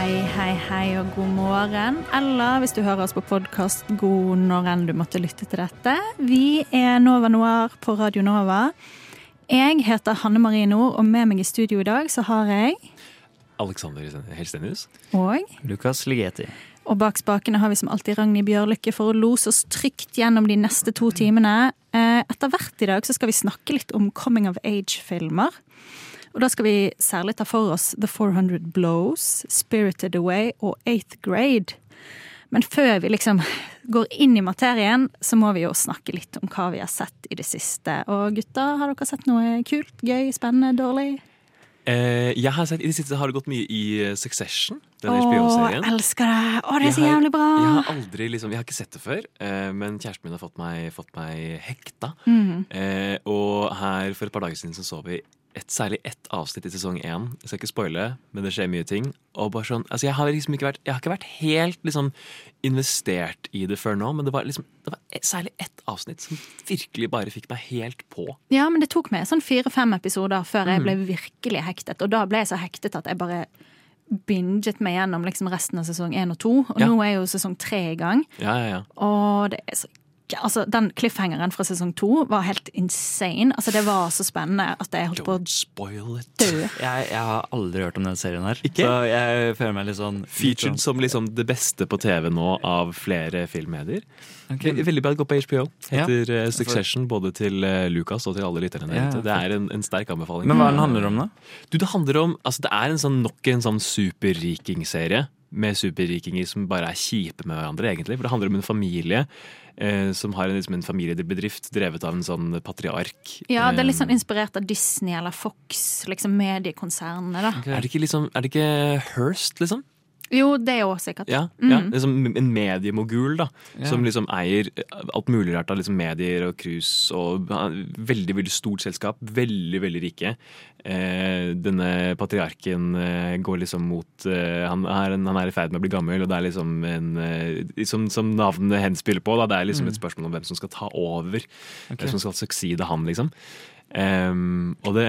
Hei, hei, hei og god morgen. Eller hvis du hører oss på podkast, god når enn du måtte lytte til dette. Vi er Nova Noir på Radio Nova. Jeg heter Hanne Marie Nord, og med meg i studio i dag så har jeg Alexander Helstenius. Og Lukas Ligeti. Og bak spakene har vi som alltid Ragnhild Bjørlykke for å lose oss trygt gjennom de neste to timene. Eh, Etter hvert i dag så skal vi snakke litt om coming of age-filmer. Og da skal vi særlig ta for oss The 400 Blows, Spirited Away og Eighth Grade. Men før vi liksom går inn i materien, så må vi jo snakke litt om hva vi har sett i det siste. Og gutta, har dere sett noe kult, gøy, spennende, dårlig? Eh, jeg har sett, I det siste har det gått mye i eh, Succession. Den HBO-serien. elsker det! Å, det er så jævlig bra! Jeg har aldri liksom, jeg har ikke sett det før, eh, men kjæresten min har fått meg, fått meg hekta. Mm. Eh, og her for et par dager siden så så vi et, særlig ett avsnitt i sesong én. Jeg skal ikke spoile, men det skjer mye ting. Og bare sånn, altså jeg har liksom ikke vært Jeg har ikke vært helt liksom investert i det før nå, men det var liksom Det var et, særlig ett avsnitt som virkelig bare fikk meg helt på. Ja, men det tok meg sånn fire-fem episoder før jeg ble virkelig hektet. Og da ble jeg så hektet at jeg bare binget meg gjennom liksom resten av sesong én og to. Og Ja. nå er jo sesong tre i gang. Ja, ja, ja. Og det er så Altså, Den cliffhangeren fra sesong to var helt insane. Altså, Det var så spennende at jeg holdt på å spoil it. dø. Jeg, jeg har aldri hørt om den serien her. Ikke? Så jeg føler meg litt sånn Featured litt sånn- som liksom det beste på TV nå av flere filmmedier. Okay. Veldig, bra gå på HBO Ja. etter eh, Succession, både til eh, Lucas og til alle lytterne Ja. Det er en, en sterk anbefaling. Men hva den handler om, da? Du, det handler om Altså, det er en sånn, nok en sånn superrikingserie. Med superrikinger som bare er kjipe med hverandre, egentlig. For det handler om en familie eh, som har en, liksom en familiebedrift drevet av en sånn patriark. Ja, det er litt Eh, sånn inspirert av Disney eller Fox, liksom mediekonsernene, da. Er det ikke liksom Er det ikke Hearst, liksom? Jo, det er jo sikkert. Ja, mm. ja liksom En mediemogul da som liksom eier alt mulig rart av liksom medier og cruise. Og veldig veldig stort selskap. Veldig, veldig rike. Eh, denne patriarken eh, går liksom mot eh, han, er han er i ferd med å bli gammel, og det er liksom en eh, Som, som navnet henspiller på, da, det er liksom et spørsmål om hvem som skal ta over. Hvem som skal succeede han, liksom. Um, og det,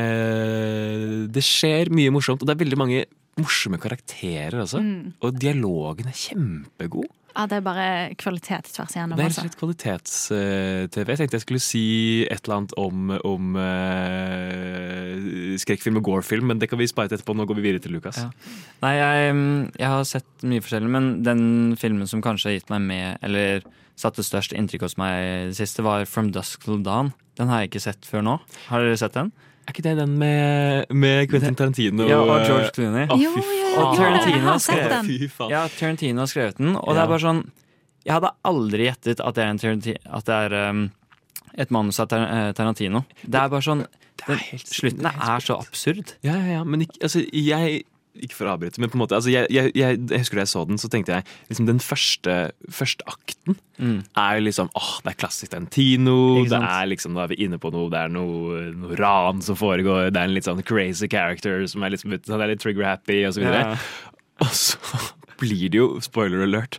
det skjer mye morsomt, og det er veldig mange morsomme karakterer også. Og dialogen er kjempegod. Ja, det er bare kvalitet tvers igjennom. Det er rett og altså. slett kvalitets-TV. Jeg tenkte jeg skulle si et eller annet om, om uh, skrekkfilm og gore-film, men det kan vi spare til etterpå. Nå går vi videre til Lukas. Ja. Nei, jeg, mm, jeg har sett mye forskjellig, men den filmen som kanskje har gitt meg med Eller satte størst inntrykk hos meg i det siste, var From Dusk Till Dawn. Den har jeg ikke sett før nå. Har dere sett den? Er ikke det den med, med Quentin Tarantino? Ja, og George Clooney. Jo, jo, jo. Og Tarantino har skrevet den. Ja, Tarantino har skrevet den, og det er bare sånn Jeg hadde aldri gjettet at det er, en Tarantino, at det er um, et manus av eh, Tarantino. Det er bare sånn Det er den, er er så absurd. Ja, ja, ja, men ikke, altså, jeg ikke for å avbryte, men på en måte altså, jeg, jeg, jeg, jeg husker da jeg så den, så tenkte jeg liksom den første, første akten Mm. er liksom åh, det er klassisk Tantino. Det er liksom, Nå er vi inne på noe, det er noe, noe ran som foregår. Det er en litt sånn crazy character som er, liksom, han er litt trigger-happy, og så videre. Ja. Og så blir det jo, spoiler alert,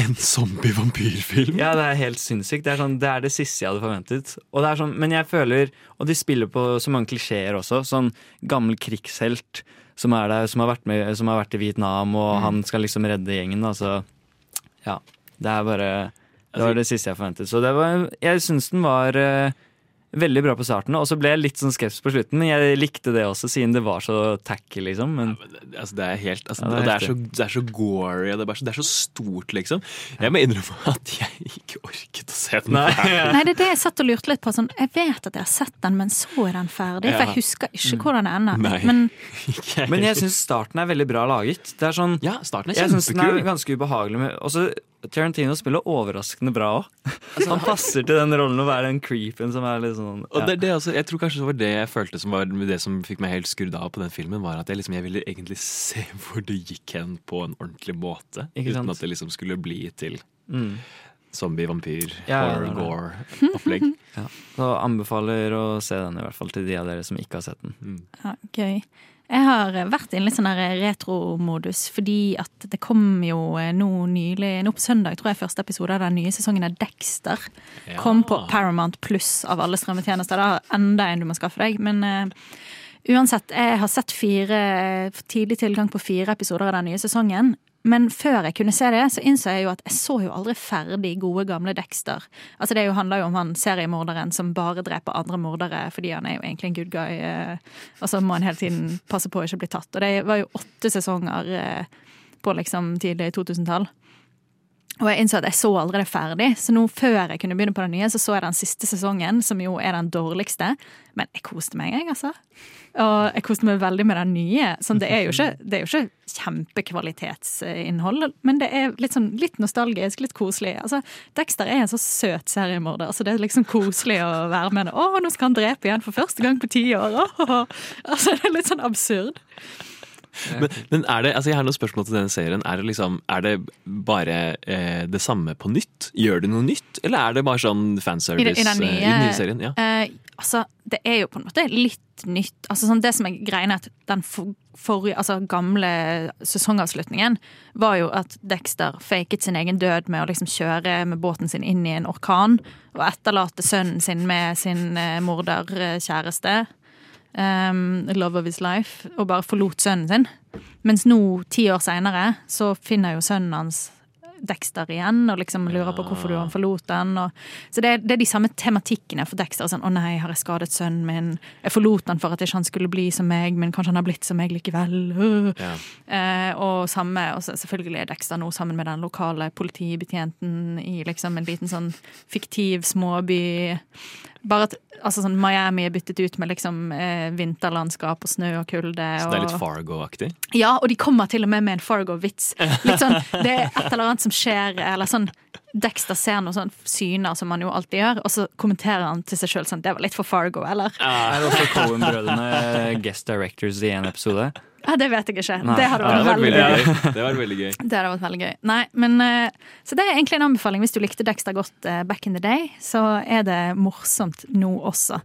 en zombie-vampyrfilm. Ja, det er helt sinnssykt. Det er, sånn, det er det siste jeg hadde forventet. Og det er sånn, men jeg føler Og de spiller på så mange klisjeer også. Sånn gammel krigshelt som er der, som har vært, med, som har vært i Vietnam, og han skal liksom redde gjengen. Altså, ja. Det er bare Det var det siste jeg forventet. Så det var Jeg syns den var eh, veldig bra på starten, og så ble jeg litt sånn skeptisk på slutten. Men jeg likte det også, siden det var så tacky, liksom. Men Altså, det er helt altså, Ja, det er det, er så, det er så gory, og det er, bare så, det er så stort, liksom. Jeg må innrømme at jeg ikke orket å se den. Nei, ja. Nei, det er det jeg satt og lurte litt på. Sånn, jeg vet at jeg har sett den, men så er den ferdig. For jeg husker ikke hvordan det ender. Nei. Men Men jeg syns starten er veldig bra laget. Det er sånn Ja, starten er Jeg syns den er ganske ubehagelig. Med, også, Tarantino spiller overraskende bra òg. han passer til den rollen å være den creepen som er litt sånn Og det, det også, jeg tror kanskje det var det jeg følte som var det som fikk meg helt skrudd av på den filmen. Var at jeg, liksom, jeg ville egentlig se hvor det gikk hen på en ordentlig måte. Ikke sant? uten at det liksom skulle bli til Mm. zombie, vampyr, Ja, ja, horror, gore-opplegg. Så anbefaler å se den, i hvert fall til de av dere som ikke har sett den. Ja, gøy. Jeg har vært i en litt sånn retromodus, fordi at det kom jo eh, nå nylig, nå på søndag, tror jeg, første episode av den nye sesongen av Dexter. Ja. Kom på Paramount pluss av alle strømmetjenester. Da enda en du må skaffe deg. Men uh, uansett, jeg har sett fire, tidlig tilgang på fire episoder av den nye sesongen. Men før jeg kunne se det, så innså jeg jo at jeg så jo aldri ferdig gode, gamle Dexter. Altså Det jo handler jo om han seriemorderen som bare dreper andre mordere fordi han er jo egentlig en good guy. eh, Og så må han hele tiden passe på å ikke bli tatt. Og det var jo åtte sesonger eh, på liksom tidlig 2000-tall. Og jeg innså at jeg så aldri det ferdig, så nå før jeg kunne begynne på den nye, så så jeg den siste sesongen, som jo er den dårligste. Men jeg koste meg, jeg, altså. Og jeg koste meg veldig med den nye. Sånn, det er jo ikke, det er jo ikke kjempekvalitetsinnhold, men det er litt, sånn, litt nostalgisk, litt koselig. Altså, Dexter er en så søt seriemorder. Altså, det er liksom koselig å være med. Å, nå skal han drepe igjen for første gang på ti år! Åh. Altså, det er litt sånn absurd. Men, men er det, altså jeg har noen spørsmål til denne serien. Er det, liksom, er det bare eh, det samme på nytt? Gjør det noe nytt? Eller er det bare sånn fanservice I, den- i den nye, eh, i den nye serien? Ja. eh, altså, det er jo på en måte litt nytt. Altså, sånn, det som er greia, er at den for, altså, gamle sesongavslutningen var jo at Dexter faket sin egen død med å liksom kjøre med båten sin inn i en orkan og etterlate sønnen sin med sin eh, morderkjæreste. Um, love of his life, og bare forlot sønnen sin. Mens nå, ti år seinere, så finner jo sønnen hans Dexter igjen og liksom lurer på hvorfor du har forlot den. Og, så det det er de samme tematikkene for Dexter. Sånn, 'Å nei, har jeg skadet sønnen min?' 'Jeg forlot han for at ikke han skulle bli som meg, men kanskje han har blitt som meg likevel.' Uh. Ja. Eh, og samme, og selvfølgelig er Dexter nå sammen med den lokale politibetjenten i liksom en liten sånn fiktiv småby. Bare at altså sånn, Miami er byttet ut med liksom eh, vinterlandskap og snø og kulde. Så det er litt Fargo-aktig? ja, og de kommer til og med med en Fargo-vits. Litt sånn, Det er et eller annet som skjer, eller sånn Dexter ser noen sånn syner som han jo alltid gjør, og så kommenterer han til seg sjøl sånn Det var litt for Fargo, eller? Ja, Er også Cohen-brødrene guest directors i en episode? Ja, Det vet jeg ikke. Nei. Det hadde Ja, vært veldig veldig gøy. Det var veldig gøy. Det hadde vært veldig gøy. Nei, men eh, Så det er egentlig en anbefaling. Hvis du likte Dexter godt eh, back in the day, så er det morsomt nå også.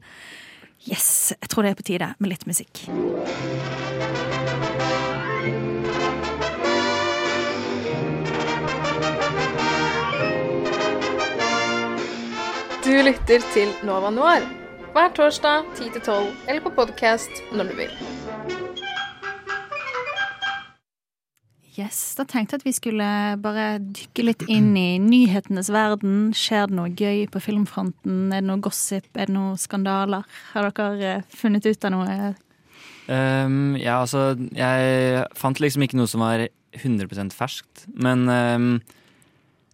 Yes, jeg tror det er på tide med litt musikk. Du lytter til Nova Noir hver torsdag 10-12 eller på podkast når du vil. Yes, Da tenkte jeg at vi skulle bare dykke litt inn i nyhetenes verden. Skjer det noe gøy på filmfronten? Er det noe gossip? Er det noe skandaler? Har dere eh, funnet ut av noe? Um, ja, altså, jeg fant liksom ikke noe som var 100% ferskt, men um,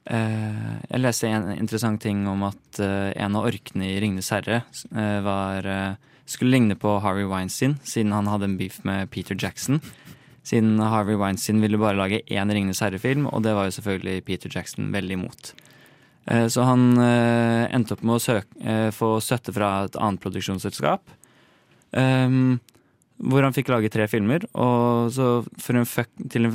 uh, jeg leste en interessant ting om at uh, en av orkene i Ringenes herre uh, var skulle ligne på Harvey Weinstein, siden han hadde en beef med Peter Jackson. Siden Harvey Weinstein ville bare lage én Ringenes herre-film, og det var jo selvfølgelig Peter Jackson veldig imot. Eh, Så han eh, endte opp med å søke, eh, få støtte fra et annet produksjonsselskap. Um, hvor han fikk lage tre filmer. Og så for en fuck, til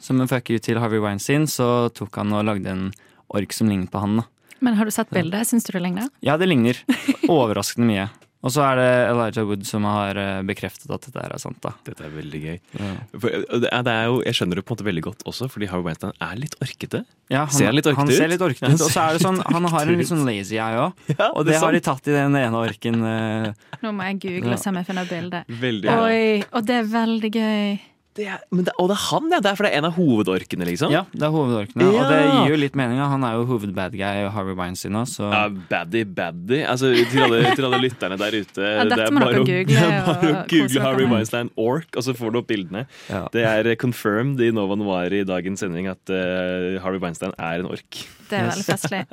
som en fuck you til Harvey Weinstein, så tok han og lagde en ork som lignet på han. da. Men har du sett bildet? Syns du det ligner? Ja, det ligner. Overraskende mye. Og så er det Elijah Wood som har eh, bekreftet at dette her er sant. da. Dette er veldig gøy. Ja. For, det er, det er jo, jeg skjønner det på en måte veldig godt også, fordi Harvey Weinstein er litt orkete. Ja, han, Ser litt orkete han ut. ser litt orkete ut. Og så er det sånn, han har en litt sånn lazy eye òg. Ja, Og det har de tatt i den ene orken. eh. Nå må jeg google og se om jeg finner bildet. Veldig Oi, og det er veldig gøy. Det er, men det, Og det er han, ja! Det er for det er en av hovedorkene, liksom? Ja, det er hovedorkene. Og det gir jo litt mening. Han er jo hovedbad guy Harvey Weinstein òg, så Ja, baddy, baddy. Altså, til, alle, til alle lytterne der ute. ja, det er bare å- google det er bare å og google Harvey. Weinstein Ork, og så får du opp bildene. Ja. Det er eh, confirmed i Nova Noir i dagens sending at uh, Harvey Weinstein er en ork. Det er veldig festlig.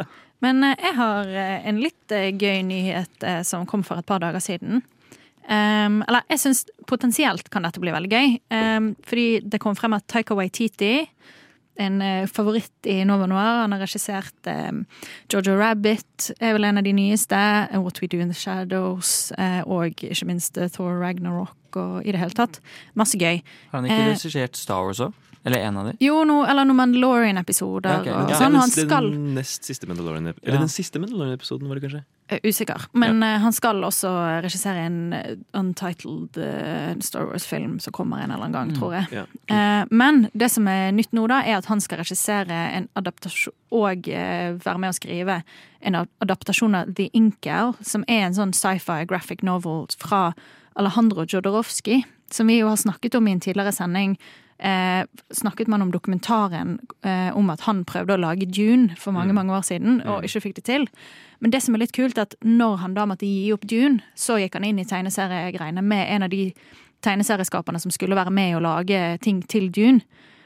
Men eh, jeg har en litt gøy nyhet som kom for et par dager siden. Um, eller jeg syns potensielt kan dette bli veldig gøy. Um, fordi det kom frem at Taika Waititi en uh, favoritt i Nova Noir. Han har regissert um, Jojo Rabbit, er vel en av de nyeste. eh, What We Do In The Shadows, uh, og ikke minst Thor Ragnarok og i det hele tatt. Masse gøy. Har han ikke uh, regissert Star Wars òg? Eller en av de? Jo, no, eller noen Mandalorian-episoder Ja, okay. Ja, sånn. den- Han skal Den nest siste Mandalorian Eller Ja. den siste Mandalorian-episoden, var det kanskje? Usikker. Men eh, han skal også regissere en eh, untitled eh, Star Wars-film som kommer en eller annen gang, tror jeg. Ja. Eh, men det som er nytt nå, da, er at han skal regissere en adaptasjon og være med å skrive en adaptasjon av The Incal, som er en sånn sci-fi graphic novel fra Alejandro Jodorowsky, som vi jo har snakket om i en tidligere sending. Eh, snakket man om dokumentaren eh, om at han prøvde å lage Dune for mange mange år siden, og ikke fikk det til. Men det som er litt kult, er at når han da måtte gi opp Dune, så gikk han inn i tegneseriegreiene med en av de tegneserieskaperne som skulle være med å lage ting til Dune.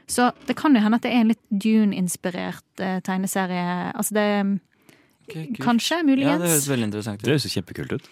Så det kan jo hende at det er en litt Dune-inspirert eh, tegneserie. Altså det Kanskje, Ja, muligens. det høres veldig interessant Det ut. høres jo kempekult ut.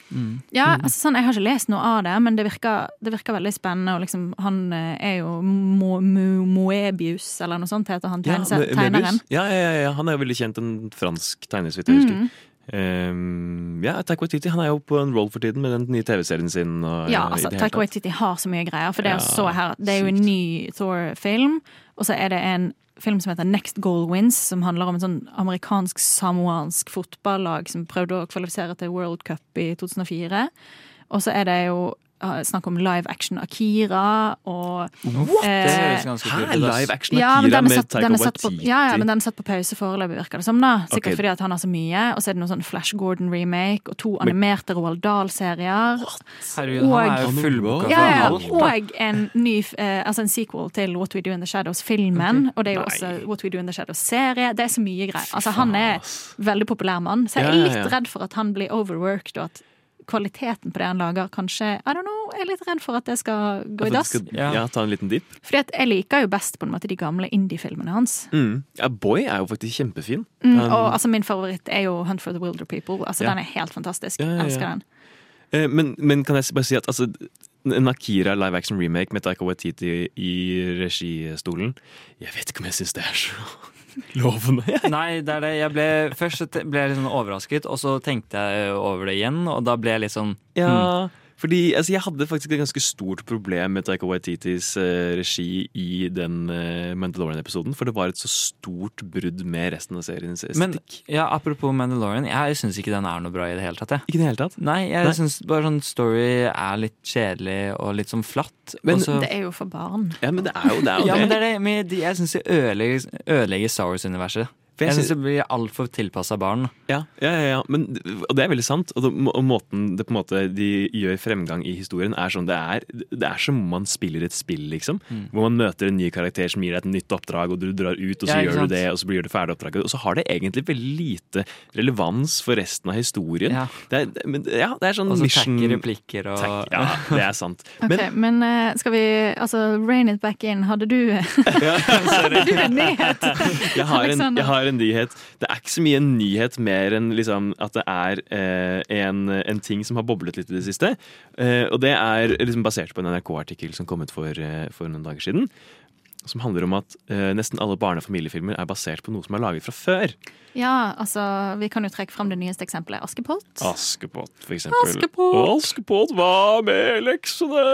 Ja, altså sånn, Jeg har ikke lest noe av det, men det virker, det virker veldig spennende. Og liksom, han eh, er jo Mo, Mo, Moebius, eller noe sånt heter han Ja, tegneren. Ja, ja, ja, ja, han er jo veldig kjent, en fransk tegner, så vidt jeg husker. Mm. Um, ja, Taika Waititi han er jo på en roll for tiden med den nye TV-serien sin. Og, Ja, altså, det Taika. Waititi har så mye greier. For det, Ja, er så her, det er jo en ny Thor-film, og så er det en film som heter Next Goal Wins, som handler om en sånn amerikansk-samoansk fotballag som prøvde å kvalifisere til World Cup i 2004. Og så er det jo snakk om live action Akira og What? eh, Hæ, live action ja, men Akira den er med satt, Taika satt på, Waititi? ja, ja, men den er satt på pause foreløpig, virker det som. da Sikkert okay. fordi at han har så mye. Og så er det noe sånn Flash Gordon-remake og to animerte Roald Dahl-serier. Herregud, han er jo Og- Ja, ja, for alt. da. og en ny eh, Altså en sequel til What We Do In The Shadows-filmen. Og det er jo Nei. også What We Do In The Shadows-serie. Det er så mye greier. Altså Han er veldig populær mann, så jeg er litt redd for at han blir overworked, og at kvaliteten på det han lager, kanskje I don't know, jeg er litt redd for at det skal gå i dass. Ja. ja, ta en liten dip. Fordi at jeg liker jo best på en måte de gamle indie-filmene hans. Mm. Ja, Boy er jo faktisk kjempefin. Mm, og altså min favoritt er jo Hunt for the Wilder People. Altså Ja. Den er helt fantastisk. Ja, ja, ja. Elsker den. Eh, Men, men kan jeg bare si at altså, en Akira live action remake med Taika Waititi i registolen Jeg vet ikke om jeg syns det er så lovende. Nei, det er det. Jeg ble, først ble jeg litt sånn overrasket, og så tenkte jeg over det igjen, og da ble jeg litt sånn Ja, fordi altså, Jeg hadde faktisk et ganske stort problem med Taika Waititis eh, regi i den uh, Mandalorian-episoden. For det var et så stort brudd med resten av seriens Men ja, apropos Mandalorian, jeg syns ikke den er noe bra i det hele tatt. Jeg. Ikke det hele tatt. Nei, jeg Nei. syns bare sånn story er litt kjedelig og litt sånn flatt. Men Også, Det er jo for barn. Ja, men det er jo det. Er jo ja, det. men det er det, men jeg syns de ødelegger, ødelegger Star Wars-universet. For jeg Jeg syns sy- det blir altfor tilpassa barn. Ja, ja, ja, ja. Men, og det er veldig sant. Og, det, og måten det på en måte de gjør fremgang i historien, er sånn det er, det er som om man spiller et spill, liksom. Mm. Hvor man møter en ny karakter som gir deg et nytt oppdrag, og du drar ut, og så Ja, gjør sant? du det, og så blir det ferdig oppdraget. Og så har det egentlig veldig lite relevans for resten av historien. Ja. Det, er, men, ja, det er sånn Og så mission tacky replikker og Tack, Ja, det er sant. okay, Men, eh, skal vi Altså, rein it back in. Hadde du Hadde du en nyhet? jeg har, en, jeg har en nyhet. Det er ikke så mye en nyhet mer enn liksom at det er eh, en, en ting som har boblet litt i det siste. Eh, og det er liksom basert på en NRK-artikkel som kom ut for, eh, for noen dager siden. Som handler om at eh, nesten alle barne- og familiefilmer er basert på noe som er laget fra før. Ja, altså, vi kan jo trekke fram det nyeste eksempelet. Askepott. Askepott, for eksempel. Askepott. Askepott, hva med leksene?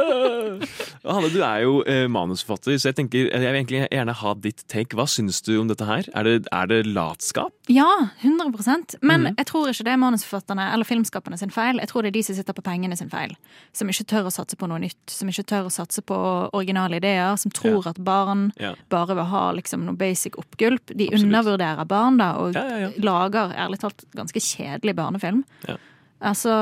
Hanne, du er jo eh, manusforfatter, så jeg tenker jeg vil egentlig gjerne ha ditt take. Hva syns du om dette her? Er det, er det latskap? Ja, 100% Men Mhm. jeg tror ikke det er manusforfatterne eller filmskaperne sin feil. Jeg tror det er de som sitter på pengene sin feil. Som ikke tør å satse på noe nytt. Som ikke tør å satse på originale ideer. Som tror at barn Ja. bare vil ha liksom noe basic oppgulp. De Absolutt. undervurderer barn da, og Ja, ja, ja. lager ærlig talt ganske kjedelig barnefilm. Ja. Altså,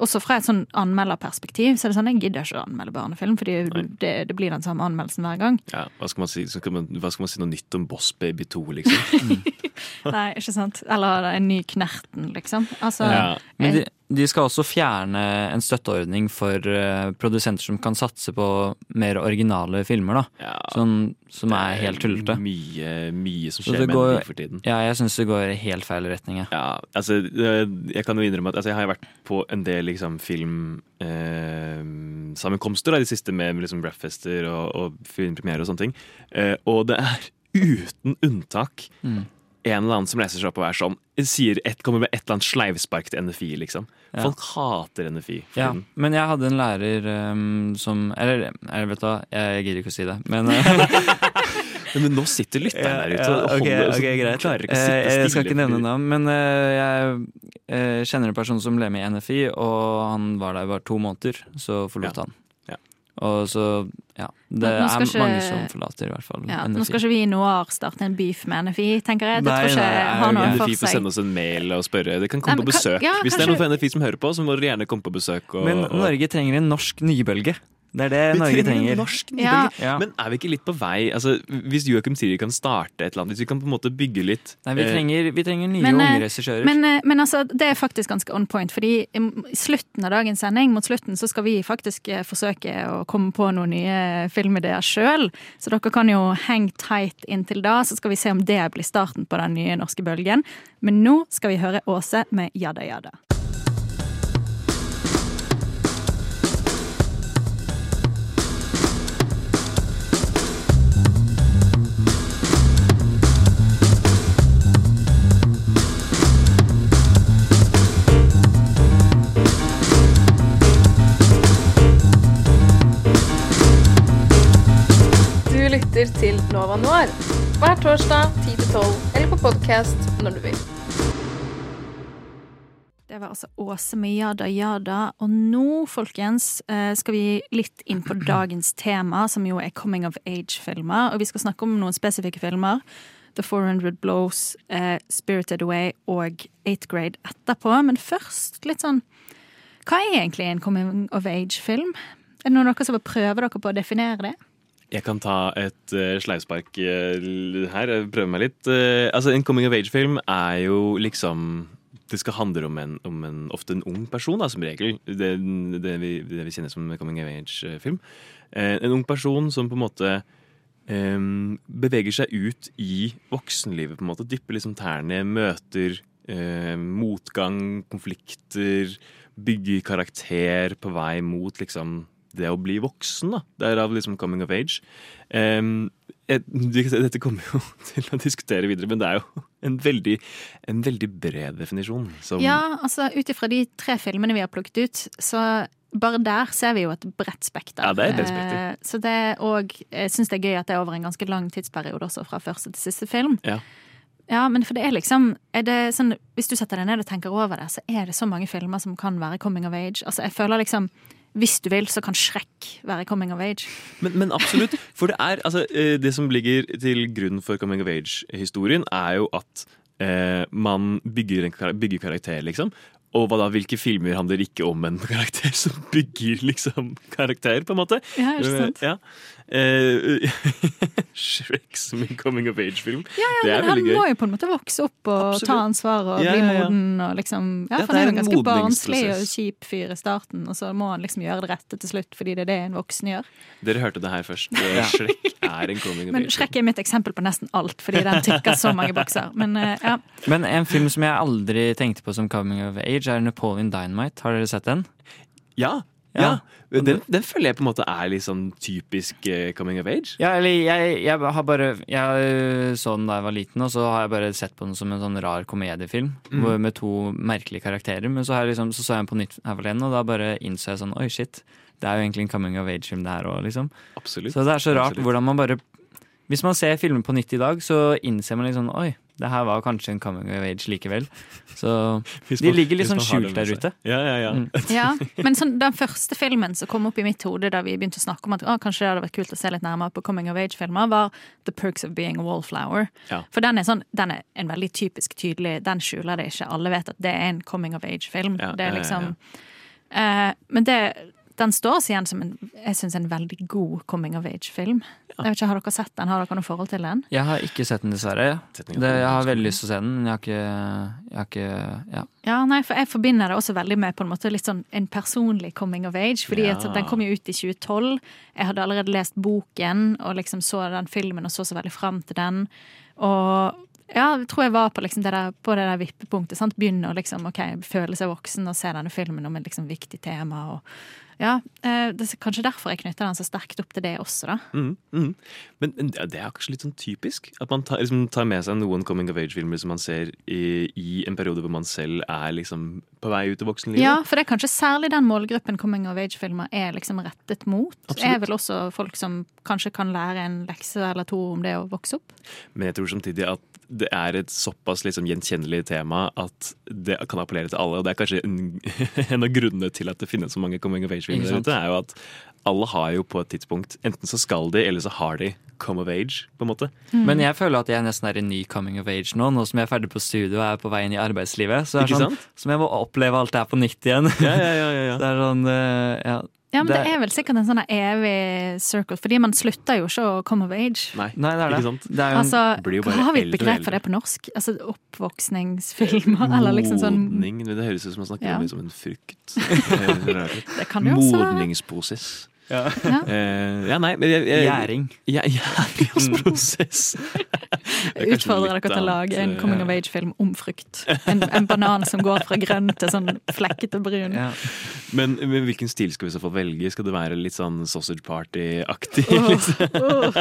også fra et sånn anmelderperspektiv så er det sånn jeg gidder ikke å anmelde barnefilm, fordi det, det blir den samme anmeldelsen hver gang. Ja, hva skal man si, skal man, hva skal man si noe nytt om Boss Baby 2, liksom? Nei, ikke sant? Eller en ny Knerten, liksom. Altså, Ja. Men de, de skal også fjerne en støtteordning for eh, produsenter som kan satse på mer originale filmer, da. Ja, som, som er helt tullete. Mye, mye som skjer med går- for tiden. Ja, jeg syns det går i helt feil retning. jeg. Ja, altså, eh, jeg kan jo innrømme at altså, jeg har vært på en del liksom, filmsammenkomster de siste med, liksom, rappfester og, og filmpremiere og sånne ting. Eh, og det er uten unntak Mm. En eller annen som reiser seg opp og er sånn sier et, Kommer med et eller annet sleivspark til NFI, liksom. Ja. Folk hater NFI. Ja, men jeg hadde en lærer um, som Eller, eller vet du hva, jeg gidder ikke å si det. Men uh, Men nå sitter lytteren der ute og holder okay, okay, greit. klarer ikke å Eh, sitte stille. Jeg skal ikke nevne navn, men eh, jeg eh, kjenner en person som ble med i NFI, og han var der bare to måneder, så forlot Ja. han. Og så, ja. Det er ikke- mange som forlater, i hvert fall. Ja, NFI. nå skal ikke vi i Noir starte en beef med NFI, tenker jeg. Det Nei, tror ikke nei, jeg har noe for NFI får sende oss en mail og spørre. De kan Nei, komme men på kan- besøk. ja, Hvis det er noen fra NFI som hører på, så må dere gjerne komme på besøk. Og, Men Norge trenger en norsk nybølge. Det er det Vi Norge trenger trenger. en norsk Ja. nybølge. Ja. Men er vi ikke litt på vei? Altså, hvis Joachim Siri kan starte et eller annet, hvis vi kan på en måte bygge litt Nei, vi eh, trenger, vi trenger nye Men, eh, unge regissører. Men, eh, men altså, det er faktisk ganske on point, fordi i slutten av dagens sending, mot slutten, så skal vi faktisk forsøke å komme på noen nye filmideer sjøl. Så dere kan jo hang tight inntil da, så skal vi se om det blir starten på den nye norske bølgen. Men nå skal vi høre Åse med Jada Jada. Nova Noir hver torsdag 10-12 eller på podkast når du vil. Det var altså Åse med Jada Jada. Og nå, folkens, eh, skal vi litt inn på dagens tema, som jo er coming of age-filmer. Og vi skal snakke om noen spesifikke filmer. The 400 Blows, eh, Spirited Away og Eighth Grade etterpå. Men først litt sånn Hva er egentlig en coming of age-film? Er det noen av dere som vil prøve dere på å definere det? Jeg kan ta et uh, sleivspark uh, her. Prøve meg litt. Uh, altså, En coming of age-film er jo liksom Det skal handle om en, om en ofte en ung person, da, som regel. Det, det, vi, det vi kjenner som coming of age-film. Uh, en ung person som på en måte um, beveger seg ut i voksenlivet, på en måte. Dypper liksom tærne, møter motgang, konflikter. Bygger karakter på vei mot liksom det å bli voksen, da. Derav liksom coming of age. Um, jeg, dette kommer jo til å diskutere videre, men det er jo en veldig, en veldig bred definisjon. Ja, altså ut ifra de tre filmene vi har plukket ut, så bare der ser vi jo et bredt spekter. Ja, det er bredt spekter. Eh, Så det er òg jeg syns det er gøy at det er over en ganske lang tidsperiode også, fra første til siste film. Ja. Ja, men for det er liksom er det sånn, Hvis du setter deg ned og tenker over det, så er det så mange filmer som kan være coming of age. Altså, jeg føler liksom Hvis du vil, så kan Shrek være coming of age. Men, men absolutt. For det er altså eh, Det som ligger til grunn for coming of age-historien, er jo at eh, man bygger, en, bygger karakter, liksom. Og hva da, hvilke filmer handler ikke om en karakter som bygger liksom karakter, på en måte? Ja, ikke sant? Ja. Eh, Shrek som en coming of age-film. Ja, det er er men han må jo på en måte vokse opp og Absolutt. ta ansvar og Ja, bli ja, ja. moden og liksom Ja, Ja, for det han er er jo en ganske barnslig og kjip fyr i starten, og så må han liksom gjøre det rette til slutt, fordi det er det en voksen gjør. Dere hørte det her først. Eh, Shrek er en coming of Men age. Shrek er mitt eksempel på nesten alt, fordi den tikker så mange bokser. Men eh, ja. Men en film som jeg aldri tenkte på som coming of age, er Napoleon Dynamite. Har dere sett den? Ja, Ja. ja. Den, den føler jeg på en måte er litt sånn typisk eh, coming of age. Ja, eller jeg, jeg har bare Jeg øh, så den da jeg var liten, og så har jeg bare sett på den som en sånn rar komediefilm hvor, med to merkelige karakterer. Men så, liksom, så så jeg den på nytt her forleden, og da bare innså jeg sånn Oi, shit. Det er jo egentlig en coming of age-film, det her òg, liksom. Absolutt. Så det er så rart Absolutt. hvordan man bare Hvis man ser filmer på nytt i dag, så innser man sånn Oi, det her var kanskje en coming of age likevel. Så man, de ligger litt sånn har det skjult der ute. Ja, ja, ja. Mm. ja. Men sånn, den første filmen som kom opp i mitt hode da vi begynte å snakke om at å, kanskje det hadde vært kult å se litt nærmere på coming of age-filmer, var The Perks of Being a Wallflower. Ja. For den er, sånn, den er en veldig typisk tydelig Den skjuler det ikke. Alle vet at det er en coming of age-film. Ja, det er ja, ja, liksom Eh, Men det, den står oss igjen som en, jeg synes, en veldig god coming of age-film. Jeg vet ikke, Har dere sett den? Har dere noe forhold til den? Jeg har ikke sett den, dessverre. Det, jeg har veldig lyst til å se den, men jeg har ikke, jeg har ikke Ja. Ja, nei, for Jeg forbinder det også veldig med på en måte litt sånn en personlig coming of age. fordi Ja. at Den kom jo ut i 2012. Jeg hadde allerede lest boken og liksom så den filmen og så så veldig fram til den. Og ja, jeg tror jeg var på, liksom det, der, på det der vippepunktet. Sant? Begynne å liksom, okay, føle seg voksen og se denne filmen om et liksom viktig tema. og Ja, eh, det er kanskje derfor jeg knytter den så sterkt opp til det også, da. Mm, mm. Men men det er kanskje litt sånn typisk? At man tar, liksom, tar med seg noen coming of age-filmer som man ser i, i en periode hvor man selv er liksom på vei ut i voksenlivet? Ja, for det er kanskje særlig den målgruppen coming of age-filmer er liksom rettet mot. Absolutt. Er vel også folk som kanskje kan lære en lekse eller to om det å vokse opp. Men jeg tror samtidig at det er et såpass liksom gjenkjennelig tema at det kan appellere til alle. Og det er kanskje en, en av grunnene til at det finnes så mange coming of age-filmer der ute, er jo at alle har jo på et tidspunkt Enten så skal de, eller så har de come of age, på en måte. Men jeg føler at jeg nesten er i ny coming of age nå, nå som jeg er ferdig på studio og er på vei inn i arbeidslivet. Så er sånn, som jeg må oppleve alt det her på nytt igjen. Ja, ja, ja, ja, ja. Det er sånn, eh, ja. Ja, men det, Det- er vel sikkert en sånn evig circle, fordi man slutter jo ikke å come of age. Nei, Nei, det er det. ikke sant? Det er jo en- Altså, blir jo hva har vi et begrep for det på norsk? Altså Oppvoksningsfilmer, eller liksom sånn Modning. Det høres ut som man snakker Ja. om liksom en frukt. Det ut. Det kan jo også. Modningsprosess. Ja. Eh, ja, nei, men jeg, jeg, Gjæring. Ja, Gjæringsprosess. Utfordrer dere til å lage en coming of age-film om frukt. En, en banan som går fra grønn til sånn flekkete brun. Ja. Men, men hvilken stil skal vi så få velge? Skal det være litt sånn sausage party-aktig? Oh, liksom? oh.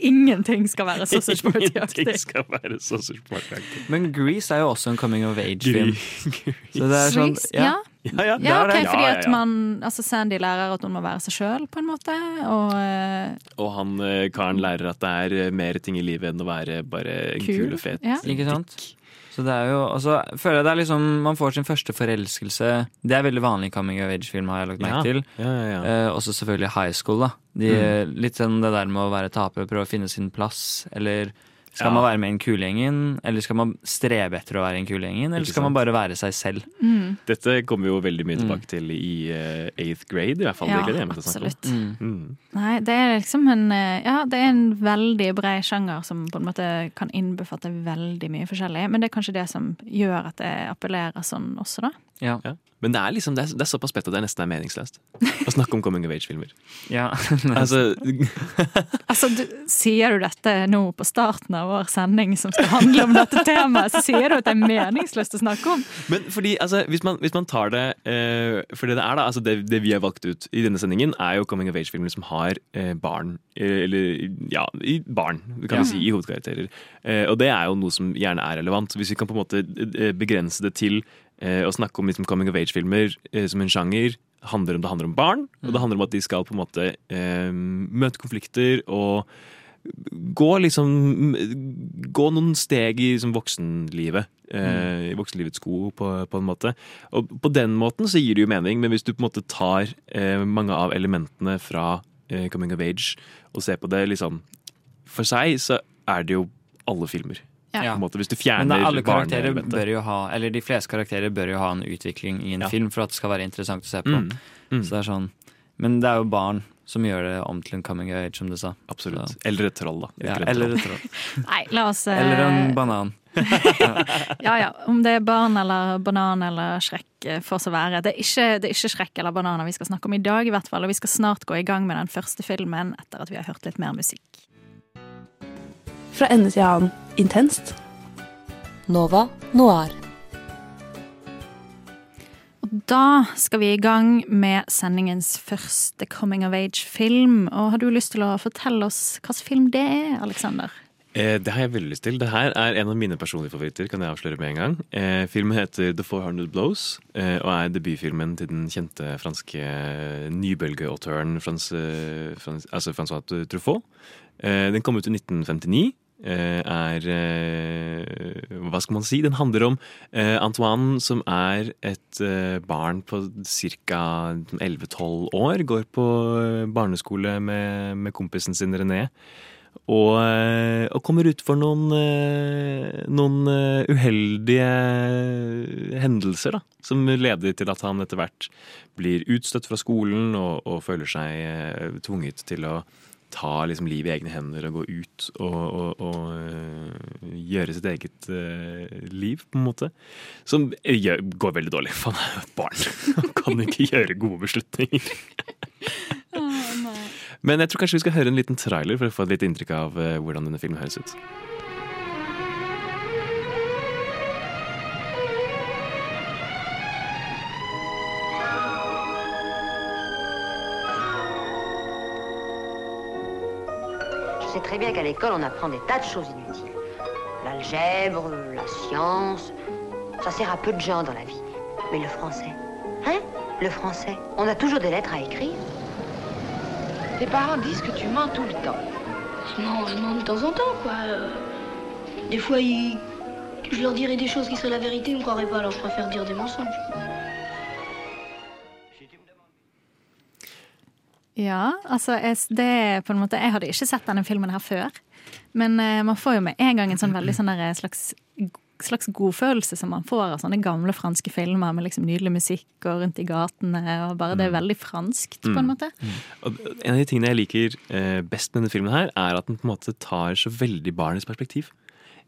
Ingenting skal være sausage party-aktig. skal være sausage party-aktig. Men Grease er jo også en coming of age-film. Så det er sånn, Grease, ja. Ja, ja. Ja, Det ok, det. fordi at man Altså Sandy lærer at hun må være seg sjøl, på en måte. Og eh, Og han eh, karen lærer at det er eh, mer ting i livet enn å være bare en Kul, kul og fet ja. Ikke sant? Så det er jo, og så føler jeg det er liksom Man får sin første forelskelse. Det er veldig vanlig i coming of age-film, har jeg lagt merke til. Ja, ja, ja. Eh, også selvfølgelig high school, da. De, Litt sånn det der med å være taper, prøve å finne sin plass. Eller skal Ja. man være med i en kulegjengen? Eller skal man strebe etter å være i en kulegjengen? Eller skal man bare være seg selv? Dette kommer vi jo veldig mye tilbake til i uh, eighth grade, i hvert fall. ja, det absolutt. Mm. Nei, det er liksom en eh, Ja, det er en veldig bred sjanger som på en måte kan innbefatte veldig mye forskjellig. Men det er kanskje det som gjør at det appellerer sånn også, da. Ja. Ja. Men det er liksom, det er, det er såpass spett at det nesten er meningsløst å snakke om coming of age-filmer. ja. Altså, Altså, du, Sier du dette nå på starten av vår sending som skal handle om dette temaet, så sier du at det er meningsløst å snakke om. Men fordi, altså, hvis man, hvis man tar det uh, for det det er, da, altså det, det vi har valgt ut i denne sendingen, er jo coming of age-filmer som har uh, barn, eh, eller ja, i barn, kan vi si, i hovedkarakterer. Uh, og det er jo noe som gjerne er relevant. Hvis vi kan på en måte begrense det til å snakke om liksom, coming of age-filmer eh, som en sjanger, handler om det handler om barn, og det handler om at de skal på en måte eh, møte konflikter og gå liksom Gå noen steg i liksom, voksenlivet. Eh, I voksenlivets sko, på, på en måte. Og på den måten så gir det jo mening, men hvis du på en måte tar eh, mange av elementene fra eh, Coming of Age og ser på det liksom for seg, så er det jo alle filmer. Ja. På en måte, hvis du Men fjerner da, alle karakterer barneelementet. bør jo ha Eller de fleste karakterer bør jo ha en utvikling i en Ja. film for at det skal være interessant å se på. Mm, mm. Så det er sånn Men det er jo barn som gjør det om til en coming of age, som du sa. Absolutt. Så- Eller et troll, da. Ja, eller et troll. Nei, la oss eh, Eller en banan. Ja ja, om det er barn eller banan eller Shrek eh, får så være. Det er, ikke, det er ikke Shrek eller bananer vi skal snakke om i dag, i hvert fall. Og vi skal snart gå i gang med den første filmen etter at vi har hørt litt mer musikk. Fra ende til annen intenst. Nova Noir. Og da skal vi i gang med sendingens første Coming of Age-film. Og har du lyst til å fortelle oss hvilken film det er, Aleksander? Eh, det har jeg veldig lyst til. Det her er en av mine personlige favoritter. kan jeg avsløre med en gang. Eh, filmen heter The 400 Blows eh, og er debutfilmen til den kjente franske nybølgeautøren Frans, eh, Frans, altså Francois Truffaut. Eh, den kom ut i 1959. Eh, er eh, Hva skal man si? Den handler om eh, Antoine, som er et barn på ca. 11-12 år. Går på barneskole med, med kompisen sin René. Og, og kommer ut for noen, noen uheldige hendelser, da. Som leder til at han etter hvert blir utstøtt fra skolen og, og føler seg tvunget til å ta liksom, livet i egne hender og gå ut og, og, og eh, gjøre sitt eget eh, liv, på en måte. Som eh, gjør, går veldig dårlig, for han er jo et barn. Han kan ikke gjøre gode beslutninger. Men jeg tror kanskje vi skal høre en liten trailer for å få et litt inntrykk av hvordan denne filmen høres ut. Très bien qu'à l'école, on apprend des tas de choses inutiles. L'algèbre, la science, ça sert à peu de gens dans la vie. Mais le français, hein Le français, on a toujours des lettres à écrire. Tes parents disent que tu mens tout le temps. Non, je mens de temps en temps, quoi. Des fois, ils- je leur dirais des choses qui seraient la vérité, ils me croiraient pas, alors je préfère dire des mensonges. Ja, altså jeg, det er på en måte Jeg hadde ikke sett denne filmen her før. Men eh, man får jo med en gang en sånn veldig sånn der slags, slags godfølelse som man får av sånne gamle franske filmer med liksom nydelig musikk og rundt i gatene. og bare Det er veldig franskt, på en Mm. måte. Og en av de tingene jeg liker eh, best med denne filmen, her er at den på en måte tar så veldig barnets perspektiv.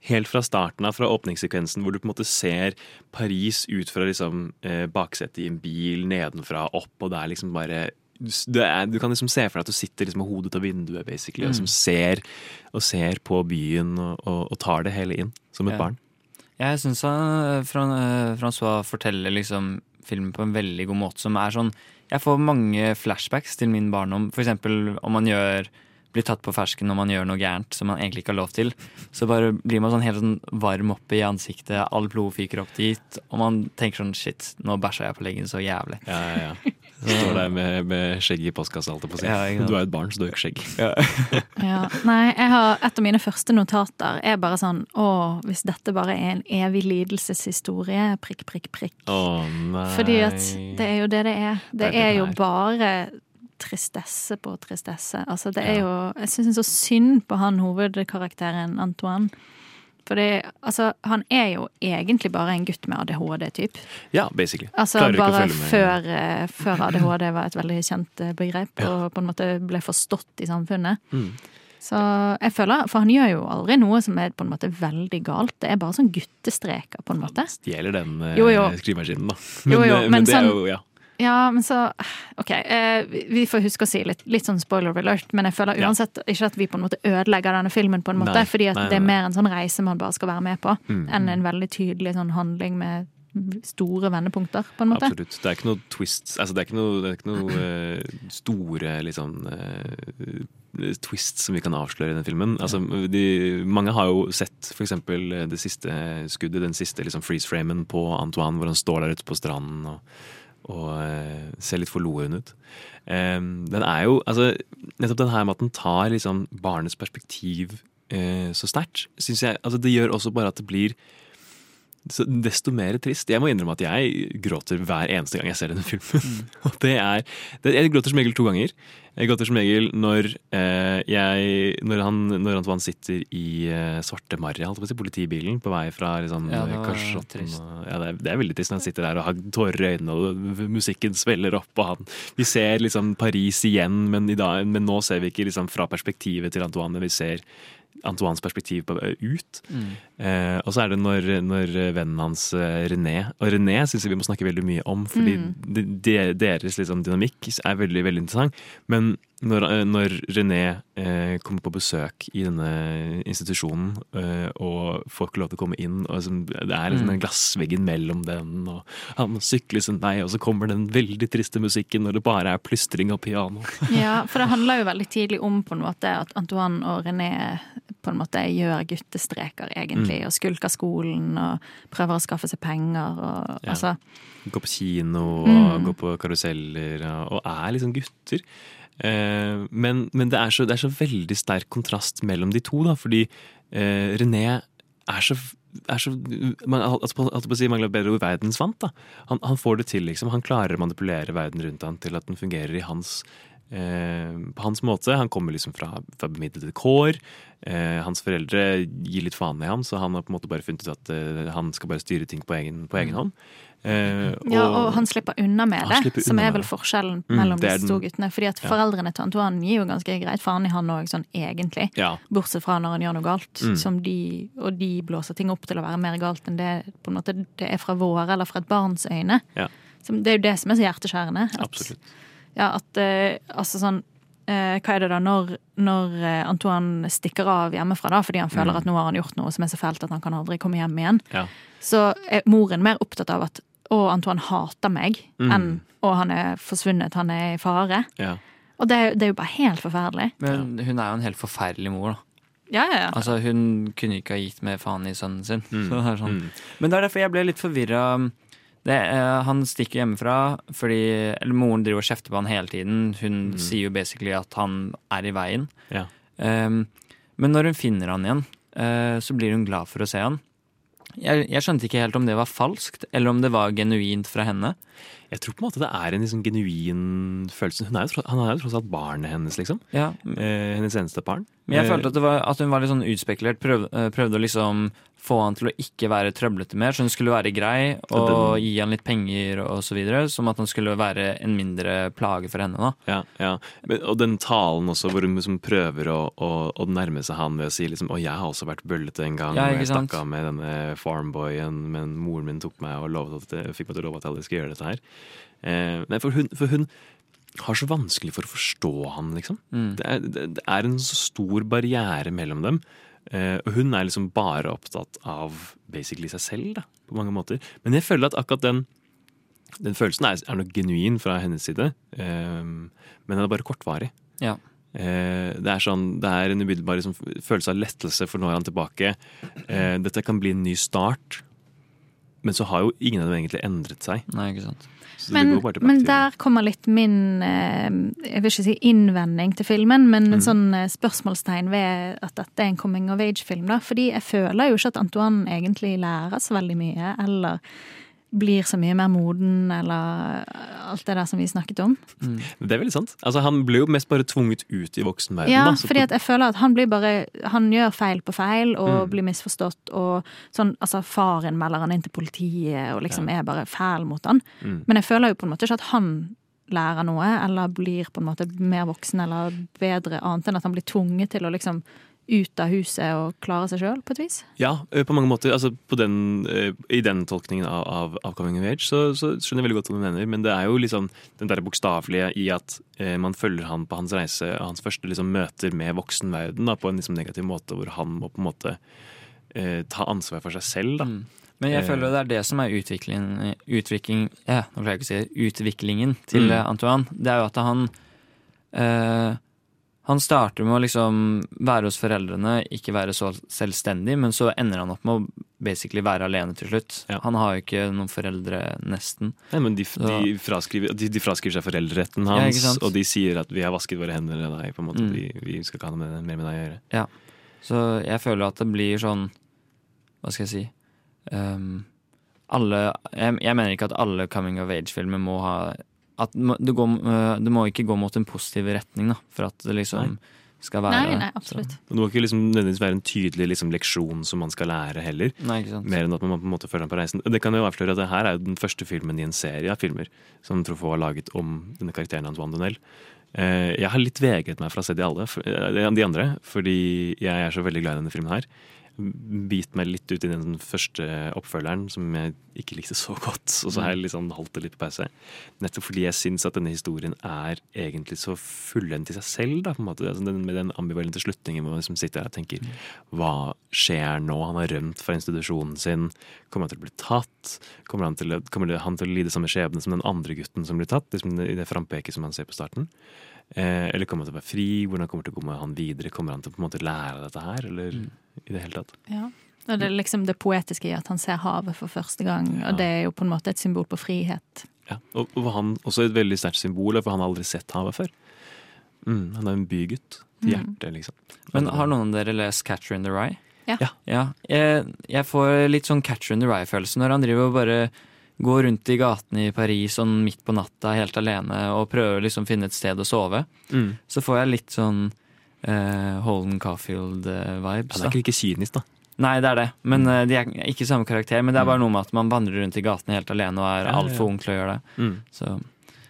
Helt fra starten av, fra åpningssekvensen, hvor du på en måte ser Paris ut fra liksom, eh, baksetet i en bil, nedenfra og opp, og det er liksom bare er, du kan liksom se for deg at du sitter liksom med hodet til vinduet basically, og Mm. som ser, og ser på byen og, og, og tar det hele inn som et Ja. barn. Jeg syns Francois forteller liksom filmen på en veldig god måte, som er sånn Jeg får mange flashbacks til min barndom. For eksempel om man gjør blir tatt på fersken når man gjør noe gærent som man egentlig ikke har lov til. Så bare blir man sånn helt sånn varm oppe i ansiktet, all blod fyker opp dit, og man tenker sånn shit, nå bæsja jeg på leggen så jævlig. Ja, ja, ja. Står der med, med skjegg i postkassa, alt jeg på å si. Ja, du er jo et barn, så du har ikke skjegg. Ja. Nei, jeg har, et av mine første notater er bare sånn Å, hvis dette bare er en evig lidelseshistorie, prikk, prikk, prikk. Å nei. Fordi at det er jo det det er. Det Det er er jo bare tristesse på tristesse. Altså, det er jo Jeg syns så synd på han hovedkarakteren Antoine. Fordi altså, han er jo egentlig bare en gutt med ADHD-typ. Ja, basically. Altså Klarer bare før, eh, før ADHD var et veldig kjent begrep, begrep, og på en måte ble forstått i samfunnet. Mm. Så jeg føler, For han gjør jo aldri noe som er på en måte veldig galt. Det er bare sånn guttestreker, på en måte. Stjeler den eh, skrivemaskinen, da. Jo, jo, men, men det er sånn- jo, ja. Ja, men så OK. Eh, vi- får huske å si litt, litt sånn spoiler alert, men jeg føler Ja. uansett ikke at vi på en måte ødelegger denne filmen, på en måte, Nei, fordi at nei, det er mer en sånn reise man bare skal være med på, Mm. enn en veldig tydelig sånn handling med store vendepunkter, på en måte. Absolutt. Det er ikke noe twists altså, Det er ikke noe, er ikke noe eh, store liksom eh, twists som vi kan avsløre i den filmen. Altså, de, mange har jo sett eh, det siste skuddet, den siste liksom, freeze-framen på Antoine, hvor han står der ute på stranden og, og eh, ser litt forloren ut. Eh, den er jo altså, Nettopp den her med at den tar liksom, barnets perspektiv eh, så sterkt, syns jeg altså, Det gjør også bare at det blir så desto mer trist. Jeg må innrømme at jeg gråter hver eneste gang jeg ser denne filmen. Og det er, det, jeg gråter som regel to ganger. Jeg gråter som regel når, eh, jeg, når, han, når Antoine sitter i eh, svarte Marja, holdt på å si, politibilen, på vei fra liksom, Ja, det Karsotten. Ja, det, er, det er veldig trist når han sitter der og har tårer i øynene, og musikken svelger opp. og han, Vi ser liksom Paris igjen, men, i dag, men nå ser vi ikke liksom fra perspektivet til Antoine, vi ser Antoines perspektiv på, ut. Mm. Eh, og så er det når, når vennen hans eh, René Og René syns jeg vi må snakke veldig mye om, fordi Mm. de, de, deres liksom, dynamikk er veldig veldig interessant. Men når, eh, når René eh, kommer på besøk i denne institusjonen eh, og får ikke lov til å komme inn, og liksom, det er liksom Mm. den glassveggen mellom den, og han sykler sin vei, og så kommer den veldig triste musikken når det bare er plystring og piano. Ja, for det handler jo veldig tidlig om på en måte at Antoine og René på en måte gjør guttestreker, egentlig, Mm. og skulker skolen og prøver å skaffe seg penger og Ja. altså Gå på kino og Mm. gå på karuseller og, og er liksom gutter. Eh, men men det, er så, det er så veldig sterk kontrast mellom de to, da, fordi eh, René er så er så, man, altså, si, mangler bedre ord verdensvant. Da. Han, han får det til, liksom. Han klarer å manipulere verden rundt han til at den fungerer i hans eh, på hans måte. Han kommer liksom fra, fra bemidlede kår. Eh, hans foreldre gir litt faen i ham, så han har på en måte bare funnet ut at eh, han skal bare styre ting på egen, på egen hånd. Eh, Ja, og han slipper unna med det, unna som er vel forskjellen Mm, mellom er disse to guttene. Fordi at Ja. foreldrene til Antoine gir jo ganske greit faen i han òg, sånn egentlig. Ja. Bortsett fra når han gjør noe galt, Mm. som de, og de blåser ting opp til å være mer galt enn det på en måte det er fra våre eller fra et barns øyne. Ja. Som, det er jo det som er så hjerteskjærende. At, Absolutt. Ja, at eh, altså sånn eh, Hva er det da når, når eh, Antoine stikker av hjemmefra da, fordi han føler Mm. at nå har han gjort noe som er så fælt at han kan aldri komme hjem igjen, Ja. så er moren mer opptatt av at å, Antoine hater meg, Mm. enn og han er forsvunnet, han er i fare. Ja. Og det er, jo- det er jo bare helt forferdelig. Men hun er jo en helt forferdelig mor, da. Ja, ja, ja. Altså, hun kunne ikke ha gitt mer faen i sønnen sin. Mm. Så det er sånn. Mm. Men det er derfor jeg ble litt forvirra. Det, eh, han stikker hjemmefra fordi Eller moren driver og kjefter på han hele tiden. Hun Mm. sier jo basically at han er i veien. Ja. Um, men når hun finner han igjen, uh, så blir hun glad for å se han. Jeg, jeg skjønte ikke helt om det var falskt, eller om det var genuint fra henne. Jeg tror på en måte det er en liksom genuin følelse. Er jo, han er jo tross alt barnet hennes, liksom. Ja. Eh, hennes eneste barn. Men jeg Eh, følte at, det var, at hun var litt sånn utspekulert. Prøvde, eh, prøvde å liksom få han til å ikke være trøblete mer, så hun skulle være grei og Den- gi han litt penger og så videre. Som at han skulle være en mindre plage for henne. da. Ja, ja. Men, og den talen også, hvor hun liksom prøver å, å, å nærme seg han ved å si liksom Å, jeg har også vært bøllete en gang. Ja, og jeg stakk av med denne farmboyen, men moren min tok meg og lovet at, jeg- fikk meg til å love at jeg aldri skal gjøre dette her. Eh, nei, for hun, for hun har så vanskelig for å forstå han, liksom. Mm. Det, er, det, er en så stor barriere mellom dem. Eh, og hun er liksom bare opptatt av basically seg selv, da, på mange måter. Men jeg føler at akkurat den den følelsen er, er nok genuin fra hennes side, eh, men den er bare kortvarig. Ja. Eh, det er sånn, det er en umiddelbar liksom, følelse av lettelse, for nå er han tilbake. Eh, dette kan bli en ny start. Men så har jo ingen av dem egentlig endret seg. Nei, ikke sant. Men, men der kommer litt min eh, Jeg vil ikke si innvending til filmen, men en Mm. sånn eh, spørsmålstegn ved at dette er en coming of age-film. da. Fordi jeg føler jo ikke at Antoine egentlig lærer så veldig mye, eller blir så mye mer moden, eller alt det der som vi snakket om. Det er veldig sant. Altså, han blir jo mest bare tvunget ut i voksenverdenen. Ja, da, fordi at jeg føler at han blir bare Han gjør feil på feil og Mm. blir misforstått, og sånn Altså, faren melder han inn til politiet og liksom er bare fæl mot han. Mm. Men jeg føler jo på en måte ikke at han lærer noe, eller blir på en måte mer voksen eller bedre, annet enn at han blir tvunget til å liksom ut av huset og klare seg sjøl, på et vis. Ja, på mange måter. Altså, på den, I den tolkningen av, av, av Coming of Age så, så skjønner jeg veldig godt hva du mener. Men det er jo liksom den der bokstavelige i at eh, man følger han på hans reise, hans første liksom, møter med voksenverden da, på en liksom, negativ måte, hvor han må på en måte eh, ta ansvar for seg selv. Da. Men jeg Eh, føler det er det som er utviklingen, utvikling, ja, nå jeg ikke si utviklingen til Mm. Antoine. Det er jo at han eh, Han starter med å liksom være hos foreldrene, ikke være så selvstendig, men så ender han opp med å basically være alene til slutt. Han har jo ikke noen foreldre, nesten. Nei, men de, de, fraskriver, de, de fraskriver seg foreldreretten hans, ja, og de sier at 'vi har vasket våre hender med deg'. på en måte. Mm. Vi, vi skal ikke ha noe med, mer med deg å gjøre. Ja. Så jeg føler at det blir sånn Hva skal jeg si um, alle jeg, jeg mener ikke at alle coming of age-filmer må ha at det, går, øh, det må ikke gå mot en positiv retning, da, for at det liksom Nei. skal være Nei, nei, absolutt. Det må ikke liksom nødvendigvis være en tydelig liksom, leksjon som man skal lære heller. Nei, ikke sant. Mer enn at man på en måte følger ham på reisen. Det kan jo avsløre at det her er jo den første filmen i en serie av filmer som Truffaut har laget om denne karakteren hans, Vandonell. Eh, Jeg har litt vegret meg for å se de alle, eh, de andre, fordi jeg er så veldig glad i denne filmen her. Bit meg litt ut i den første oppfølgeren, som jeg ikke likte så godt. Og så har jeg liksom holdt det litt på pause. Nettopp fordi jeg syns at denne historien er egentlig så fullendt i seg selv. Da, på en måte. Altså, den, med den ambivalente slutningen hvor man liksom sitter her og tenker Hva skjer nå? Han har rømt fra institusjonen sin. Kommer han til å bli tatt? Kommer han til, kommer han til å lide samme skjebne som den andre gutten som blir tatt? Liksom I det frampeket som han ser på starten. Eh, eller kommer han til å være fri? Hvordan kommer det til å gå med han videre? Kommer han til å på en måte lære dette her? Eller i det hele tatt? Ja. Og det er liksom det poetiske i at han ser havet for første gang, og det er jo på en måte et symbol på frihet. Ja, og, og han også et veldig sterkt symbol, for han har aldri sett havet før. Mm, han er en bygutt. Til Mm. hjertet, liksom. Men har noen av dere lest Catcher in the Rye? Ja. Ja, jeg, jeg får litt sånn Catcher in the Rye-følelse når han driver og bare går rundt i gatene i Paris sånn midt på natta helt alene og prøver liksom å finne et sted å sove. Mm. Så får jeg litt sånn eh, Holden Caulfield-vibes. Han er ikke like kynisk, da. Nei, det er det. Men mm. De er ikke samme karakter. Men det er bare noe med at man vandrer rundt i gatene helt alene og er Ja, ja, ja. altfor ung til å gjøre det. Mm. Så.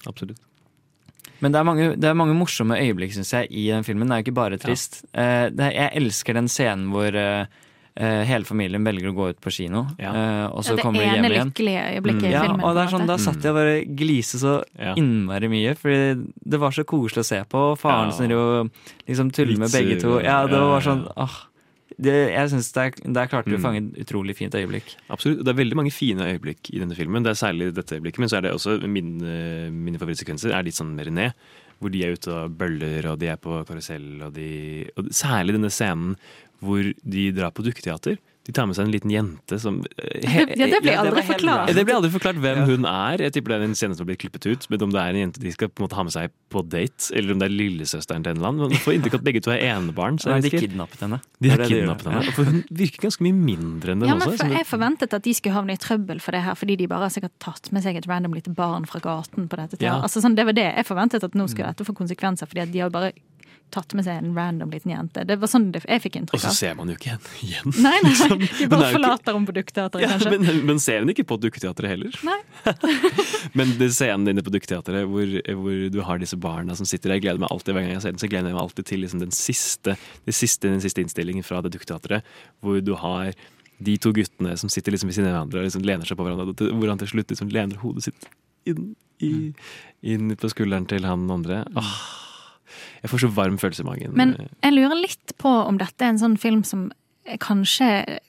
Absolutt. Men det er, mange, det er mange morsomme øyeblikk synes jeg, i den filmen. Det er jo ikke bare trist. Eh, det, jeg elsker den scenen hvor eh, eh, hele familien velger å gå ut på kino, ja. og så Ja, kommer de hjem igjen. lykkelige øyeblikket i ja, filmen, Og det er sånn. Da satt jeg bare glise så Ja. innmari mye, fordi det var så koselig å se på. Og faren Ja. som jo liksom tuller med begge to. Ja, det var sånn åh. Det, jeg synes der, der klarte du å Mm. fange et utrolig fint øyeblikk. Absolutt. Det er veldig mange fine øyeblikk i denne filmen. Det er særlig dette øyeblikket, men så er det også min, eh, mine favorittsekvenser er litt sånn mer ned. hvor de er ute og bøller, og de er på karusell, og de og Særlig denne scenen hvor de drar på dukketeater. De tar med seg en liten jente som Ja, det blir aldri forklart. Det blir aldri forklart hvem hun er. Jeg tipper det er en scene som blir klippet ut. Men om det er en jente de skal på en måte ha med seg på date, eller om det er lillesøsteren til en eller annen. Man får inntrykk av at begge to er enebarn. så Nei, de kidnappet henne. De har er kidnappet henne. ja. For hun virker ganske mye mindre enn den Ja, men også. for Jeg forventet at de skulle havne i trøbbel for det her, fordi de bare har sikkert tatt med seg et random lite barn fra gaten på dette. Ja. Altså, sånn, det var det jeg forventet, at nå skulle dette få konsekvenser, fordi at de har bare tatt med seg en random liten jente. Det var sånn jeg fikk inntrykk av. Og så ser man jo ikke henne igjen. Nei, nei, liksom. de bare forlater ikke- henne på Dukketeatret, Ja, kanskje. men, men ser hun ikke på Dukketeatret heller. Nei. Men det scenen inne på Dukketeatret hvor, hvor du har disse barna som sitter der, jeg gleder meg alltid hver gang jeg ser den, så gleder jeg meg alltid til liksom den, siste, den, siste, den siste innstillingen fra det Dukketeatret, hvor du har de to guttene som sitter liksom ved siden av hverandre og liksom lener seg på hverandre, hvor han til slutt liksom lener hodet sitt inn, i, inn på skulderen til han andre. Åh, jeg får så varm følelse i magen. Men jeg lurer litt på om dette er en sånn film som kanskje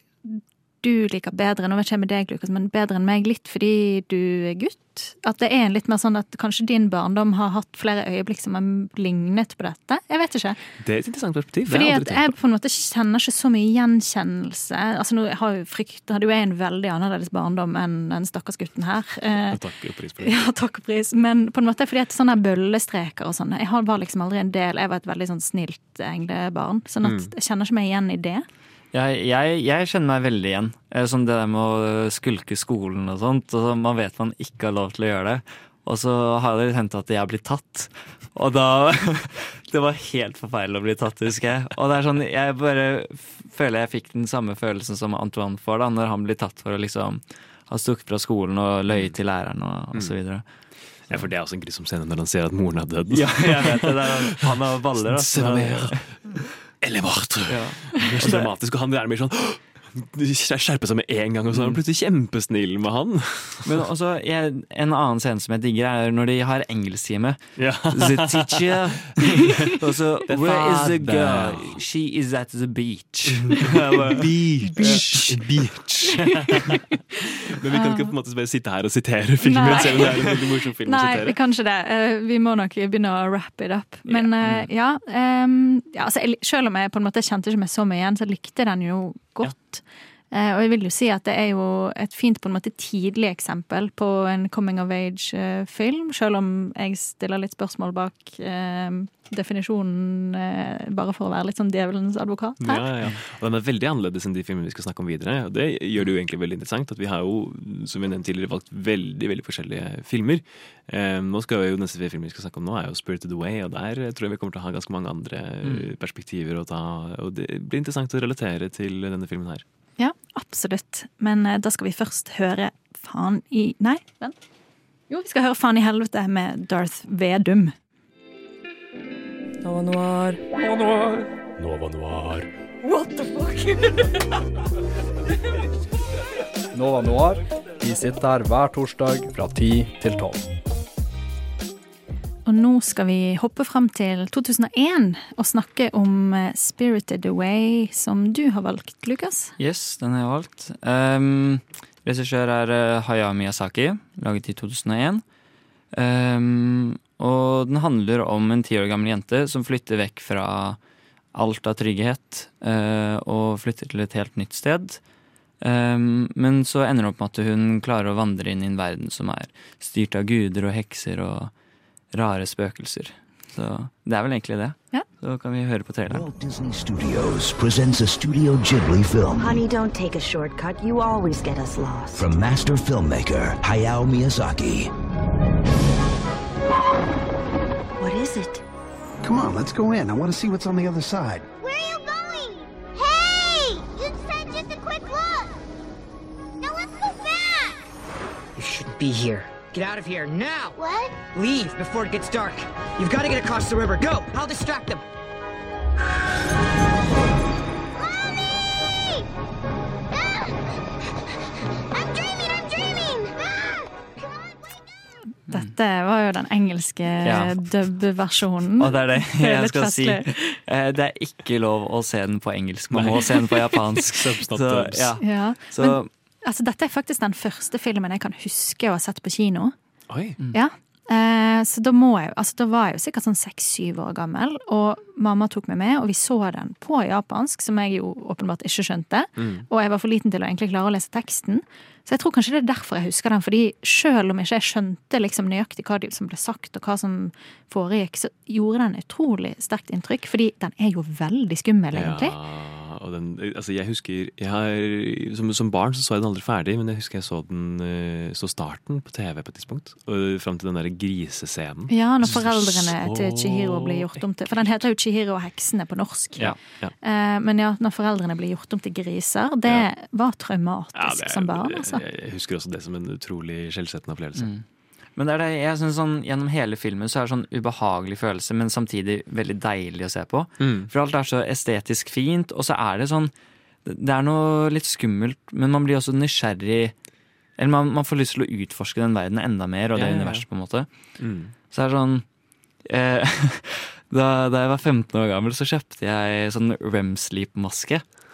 du liker bedre, nå vet ikke jeg med deg, Lukas, men bedre enn meg, litt fordi du er gutt? At det er en litt mer sånn at kanskje din barndom har hatt flere øyeblikk som har lignet på dette? Jeg vet ikke. det er et interessant perspektiv. Fordi at jeg på en måte kjenner ikke så mye gjenkjennelse. Altså nå har jo frykt, hadde jo jeg en veldig annerledes barndom enn den stakkars gutten her. Eh, på. Takk og pris for det. ja, takk og pris. Men på en måte fordi at sånne bøllestreker og sånn Jeg har- var liksom aldri en del Jeg var et veldig sånn snilt englebarn. Sånn at Mm. jeg kjenner ikke meg igjen i det. Jeg, jeg, jeg kjenner meg veldig igjen. Eh, Sånn det der med å skulke skolen og sånt. Og så man vet man ikke har lov til å gjøre det. Og så har det hendt at jeg blitt tatt. Og da Det var helt forferdelig å bli tatt, husker jeg. Og det er sånn, jeg bare føler jeg fikk den samme følelsen som Antoine får da, når han blir tatt for å liksom ha stukket fra skolen og løyet til læreren og, og så videre. Ja, for det er også en grusom scene når han ser at moren er død. Ja, jeg vet det. det er, han har baller, altså. mer. Eller. Ja. Det er så dramatisk, og han er mer sånn skjerper seg med en gang, og så er han plutselig kjempesnill med han. Men også, jeg, en annen scene som jeg digger, er når de har engelsktime. Ja. The teacher Og så Where is the girl? She is at the beach. Beach. Beach. Men vi kan ikke på en måte bare sitte her og sitere filmen, Nei. selv om det er en veldig morsom film Nei, vi sitere. kan ikke det. Eh, Vi må nok begynne å wrap it up. Men eh, ja, um, ja altså, Selv om jeg på en måte kjente ikke meg så mye igjen, så likte den jo godt. Eh, og jeg vil jo si at det er jo et fint på en måte tidlig eksempel på en coming of age-film, selv om jeg stiller litt spørsmål bak eh, definisjonen, eh, bare for å være litt sånn djevelens advokat her. ja, ja. Og den er veldig annerledes enn de filmene vi skal snakke om videre. Og det gjør det jo egentlig veldig interessant at vi har jo, som vi nevnte tidligere, valgt veldig veldig forskjellige filmer. Eh, nå skal jo Neste film vi skal snakke om nå, er jo 'Spirited Away', og der tror jeg vi kommer til å ha ganske mange andre Mm. perspektiver å ta. Og det blir interessant å relatere til denne filmen her. Ja, absolutt. Men eh, da skal vi først høre Faen i Nei, vent. Jo, vi skal høre Faen i helvete med Darth Vedum. Nova Noir. Nova Noir. Nova Noir. What the fuck? Nova Noir. Vi sitter her hver torsdag fra 10 til 12. Og nå skal vi hoppe fram til 2001 og snakke om eh, Spirited Away, som du har valgt, Lukas. Yes, den har jeg valgt. Um, Regissør er Haya Hayao Miyazaki, laget i 2001. Um, og den handler om en ti år gammel jente som flytter vekk fra alt av trygghet uh, og flytter til et helt nytt sted. Um, men så ender det opp med at hun klarer å vandre inn i en verden som er styrt av guder og hekser og rare spøkelser. Så det er vel egentlig det. Ja. Så kan vi høre på traileren. Disney Studios presents a Studio Ghibli film Honey, don't take a shortcut. You always get us lost. from master filmmaker Hayao Miyazaki. What is it? Come on, let's go in. I want to see what's on the other side. Where are you going? Hey! You said just a quick look. Now let's go back. You shouldn't be here. Get out of here now! What? Leave before it gets dark. You've got to get across the river. Go! I'll distract them. Mommy! Ah! I'm dreaming, I'm dreaming! Ah! Dette var jo den engelske Ja. dub-versjonen. Og det er det jeg skal si. festlig. Eh, Det er ikke lov å se den på engelsk. Man må se den på japansk. Så, ja. Ja, Så men altså, dette er faktisk den første filmen jeg kan huske å ha sett på kino. Oi. Ja, Eh, så da må jeg altså da var jeg jo sikkert sånn seks-syv år gammel, og mamma tok meg med, og vi så den på japansk, som jeg jo åpenbart ikke skjønte. Mm. Og jeg var for liten til å egentlig klare å lese teksten. Så jeg tror kanskje det er derfor jeg husker den, fordi selv om ikke jeg skjønte liksom nøyaktig hva som ble sagt, og hva som foregikk, så gjorde den utrolig sterkt inntrykk, fordi den er jo veldig skummel, egentlig. Ja, og den, altså jeg husker jeg har, som, som barn så så jeg den aldri ferdig, men jeg husker jeg så den eh, så starten på TV på et tidspunkt. Og Fram til den der grisescenen. Ja, når foreldrene så- til Chihiro blir gjort om til For den heter jo Chihiro og heksene på norsk. Ja, ja. Eh, Men ja, når foreldrene blir gjort om til griser, det var traumatisk Ja, det som barn, altså. Jeg, jeg husker også det som en utrolig skjellsettende opplevelse. Mm. Men det er det, jeg synes sånn, Gjennom hele filmen så er det sånn ubehagelig følelse, men samtidig veldig deilig å se på. Mm. For alt er så estetisk fint, og så er det sånn Det er noe litt skummelt, men man blir også nysgjerrig Eller man, man får lyst til å utforske den verdenen enda mer, og det Ja, ja, ja. universet, på en måte. Mm. Så det er sånn eh, da, da jeg var 15 år gammel, så kjøpte jeg sånn REM Sleep-maske. Eh,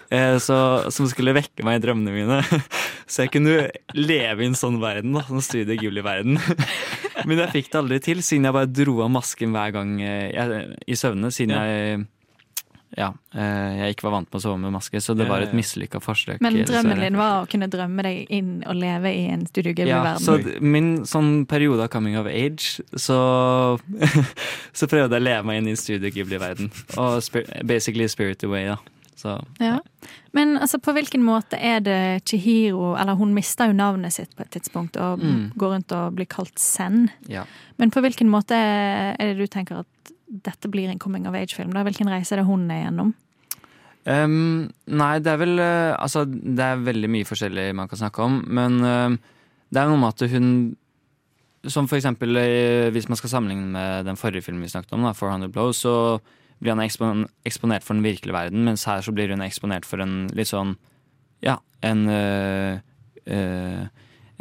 så, som skulle vekke meg i drømmene mine. Så jeg kunne leve i en sånn verden. da, Sånn Studio Ghibli-verden. Men jeg fikk det aldri til, siden jeg bare dro av masken hver gang eh, jeg, i søvne. Siden jeg ja, eh, jeg ikke var vant med å sove med maske, så det var et ja. mislykka forsøk. Men drømmen din var å kunne drømme deg inn og leve i en Studio Ja, Ghibli-verden. så min sånn periode av coming of age, så, så prøvde jeg å leve meg inn i Studio Ghibli-verden. Og basically spirit away, da. Så, Ja. Men altså, på hvilken måte er det Chihiro Eller hun mister jo navnet sitt på et tidspunkt og Mm. går rundt og blir kalt Zen. ja. Men på hvilken måte er det du tenker at dette blir en coming of age-film? Hvilken reise er det hun er gjennom? Um, nei, det er vel eh, Altså, det er veldig mye forskjellig man kan snakke om, men ehm, det er noe med at hun Som for eksempel eh, hvis man skal sammenligne med den forrige filmen vi snakket om, da, 400 Blows, så blir han ekspon eksponert for den virkelige verden, mens her så blir hun eksponert for en litt sånn Ja, en eh, eh,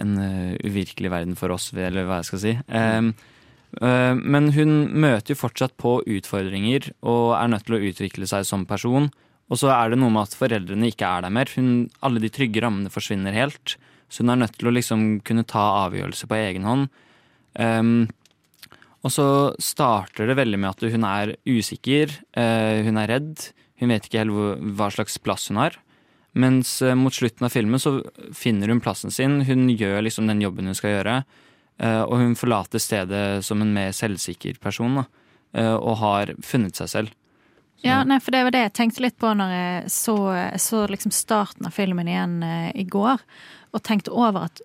En eh, uvirkelig verden for oss, eller hva jeg skal si. Um, eh, men hun møter jo fortsatt på utfordringer og er nødt til å utvikle seg som person. Og så er det noe med at foreldrene ikke er der mer. Hun, alle de trygge rammene forsvinner helt. Så hun er nødt til å liksom kunne ta avgjørelser på egen hånd. Ehm, og så starter det veldig med at hun er usikker, eh, hun er redd. Hun vet ikke helt hva slags plass hun har. Mens eh, mot slutten av filmen så finner hun plassen sin. Hun gjør liksom den jobben hun skal gjøre. eh, og hun forlater stedet som en mer selvsikker person. Da, og har funnet seg selv. Ja, nei, for det var det jeg tenkte litt på når jeg så, så liksom starten av filmen igjen i går. Og tenkte over at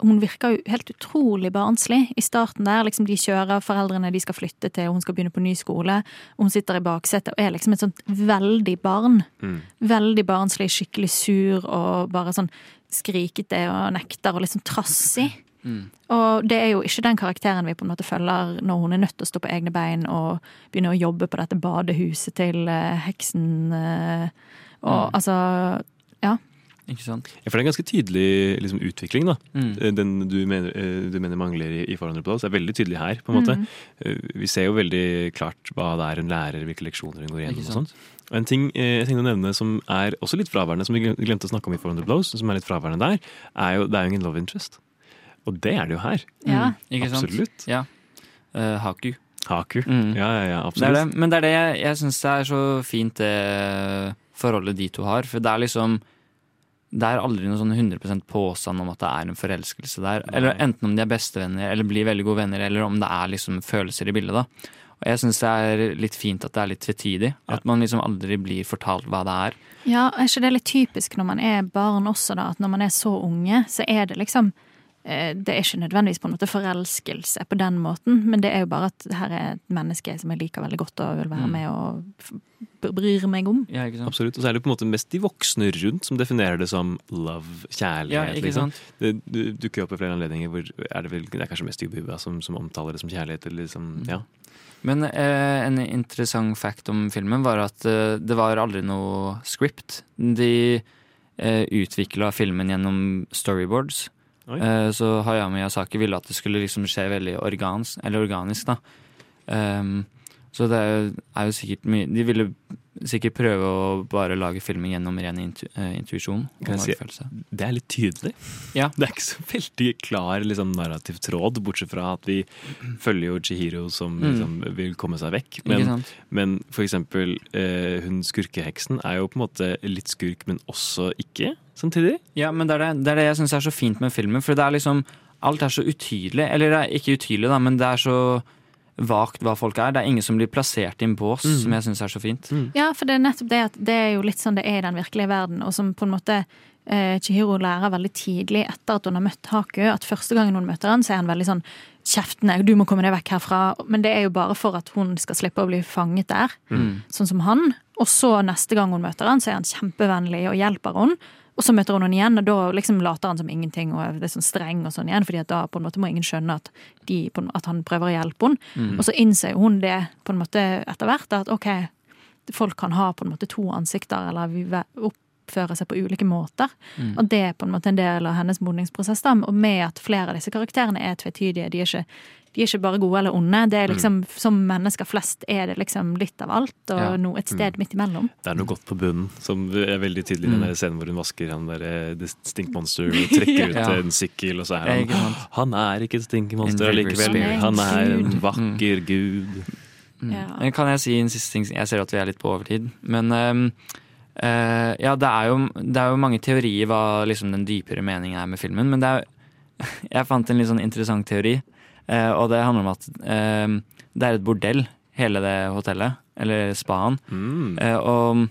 hun virker jo helt utrolig barnslig i starten der. Liksom de kjører, foreldrene de skal flytte til, og hun skal begynne på ny skole. Og hun sitter i baksetet og er liksom et sånt veldig barn. Mm. Veldig barnslig, skikkelig sur og bare sånn skrikete og nekter og sånn trassig. Og det er jo ikke den karakteren vi på en måte følger når hun er nødt til å stå på egne bein og begynne å jobbe på dette badehuset til eh, heksen. eh, og Mm. altså Ja. Ikke sant? Ja, for det er en ganske tydelig liksom, utvikling. da. Mm. Den du mener, eh, du mener mangler i, i 400 Blows, er veldig tydelig her. på en måte. Mm. Eh, Vi ser jo veldig klart hva det er hun lærer, hvilke leksjoner hun går gjennom. og sånt. Og En ting eh, jeg tenkte å nevne som er også litt fraværende, som vi glemte å snakke om i 400 Blows, som er litt fraværende der, er jo det er jo ingen love interest. Og det er det jo her. Ja. Mm, Ikke sant? Absolutt. Ja. Uh, Haku. Haku. Mm. Ja, ja, ja, Det er absolutt. det. Men det er det jeg, jeg syns er så fint det forholdet de to har. For det er liksom Det er aldri noen sånn 100% påstand om at det er en forelskelse der. Eller enten om de er bestevenner eller blir veldig gode venner, eller om det er liksom følelser i bildet. da. Og jeg syns det er litt fint at det er litt tvetydig. At man liksom aldri blir fortalt hva det er. Ja, er ikke det litt typisk når man er barn også, da? At når man er så unge, så er det liksom Det er ikke nødvendigvis på en måte forelskelse på den måten, men det er jo bare at her er et menneske som jeg liker veldig godt og vil være Mm. med og bryr meg om. Absolutt. Og så er det på en måte mest de voksne rundt som definerer det som love, kjærlighet. Ja, ikke liksom. Det, du dukker opp i flere anledninger hvor er det, vel, det er kanskje mest Jubbuba som, som omtaler det som kjærlighet. Eller liksom, ja. Men eh, en interessant fact om filmen var at eh, det var aldri noe script. De eh, utvikla filmen gjennom storyboards. Oi. Eh, så Hayao Miyazaki ville at det skulle liksom skje veldig organs, eller organisk. da. Ehm, så det er jo, er jo sikkert mye De ville sikkert prøve å bare lage filmen gjennom ren intu, uh, intuisjon. si, det er litt tydelig. Ja. Det er ikke så veldig klar liksom, narrativ tråd, bortsett fra at vi følger jo Chihiro som Mm. liksom, vil komme seg vekk. Men, men for eksempel uh, hun skurkeheksen er jo på en måte litt skurk, men også ikke samtidig. Ja, men det er det, det, er det jeg syns er så fint med filmen. For det er liksom Alt er så utydelig. Eller det er ikke utydelig, da, men det er så vagt hva folk er. Det er ingen som blir plassert i en bås, Mm. som jeg syns er så fint. Ja, for det er nettopp det at det er jo litt sånn det er i den virkelige verden, og som på en måte eh, Chihiro lærer veldig tidlig etter at hun har møtt Haku, at første gangen hun møter han, så er han veldig sånn kjeftende, du må komme deg vekk herfra. Men det er jo bare for at hun skal slippe å bli fanget der, Mm. sånn som han. Og så neste gang hun møter han, så er han kjempevennlig og hjelper hun. Og så møter hun henne igjen, og da liksom later han som ingenting og er sånn streng og sånn igjen, fordi da på en måte må ingen skjønne at, de, at han prøver å hjelpe henne. Mm. Og så innser hun det på en måte etter hvert, at ok, folk kan ha på en måte to ansikter, eller vi oppføre seg på ulike måter. Mm. Og det er på en måte en del av hennes modningsprosess, da, og med at flere av disse karakterene er tvetydige. De er ikke, de er ikke bare gode eller onde. Det er liksom, Som mennesker flest er det liksom litt av alt, og Ja. noe, et sted midt imellom. Det er noe godt på bunnen, som er veldig tydelig i Mm. den scenen hvor hun vasker han der eh, The Stink Monster og trekker ut Ja. en sykkel, og så er han. Han er ikke et Stink Monster allikevel. Han er en vakker gud. Mm. Ja. Kan jeg si en siste ting? Jeg ser at vi er litt på overtid. Men um, Uh, ja, det er, jo, det er jo mange teorier hva liksom den dypere meningen er med filmen. Men det er, jeg fant en litt sånn interessant teori. Eh, og det handler om at ehm, det er et bordell, hele det hotellet. Eller spaen. Mm. Eh, og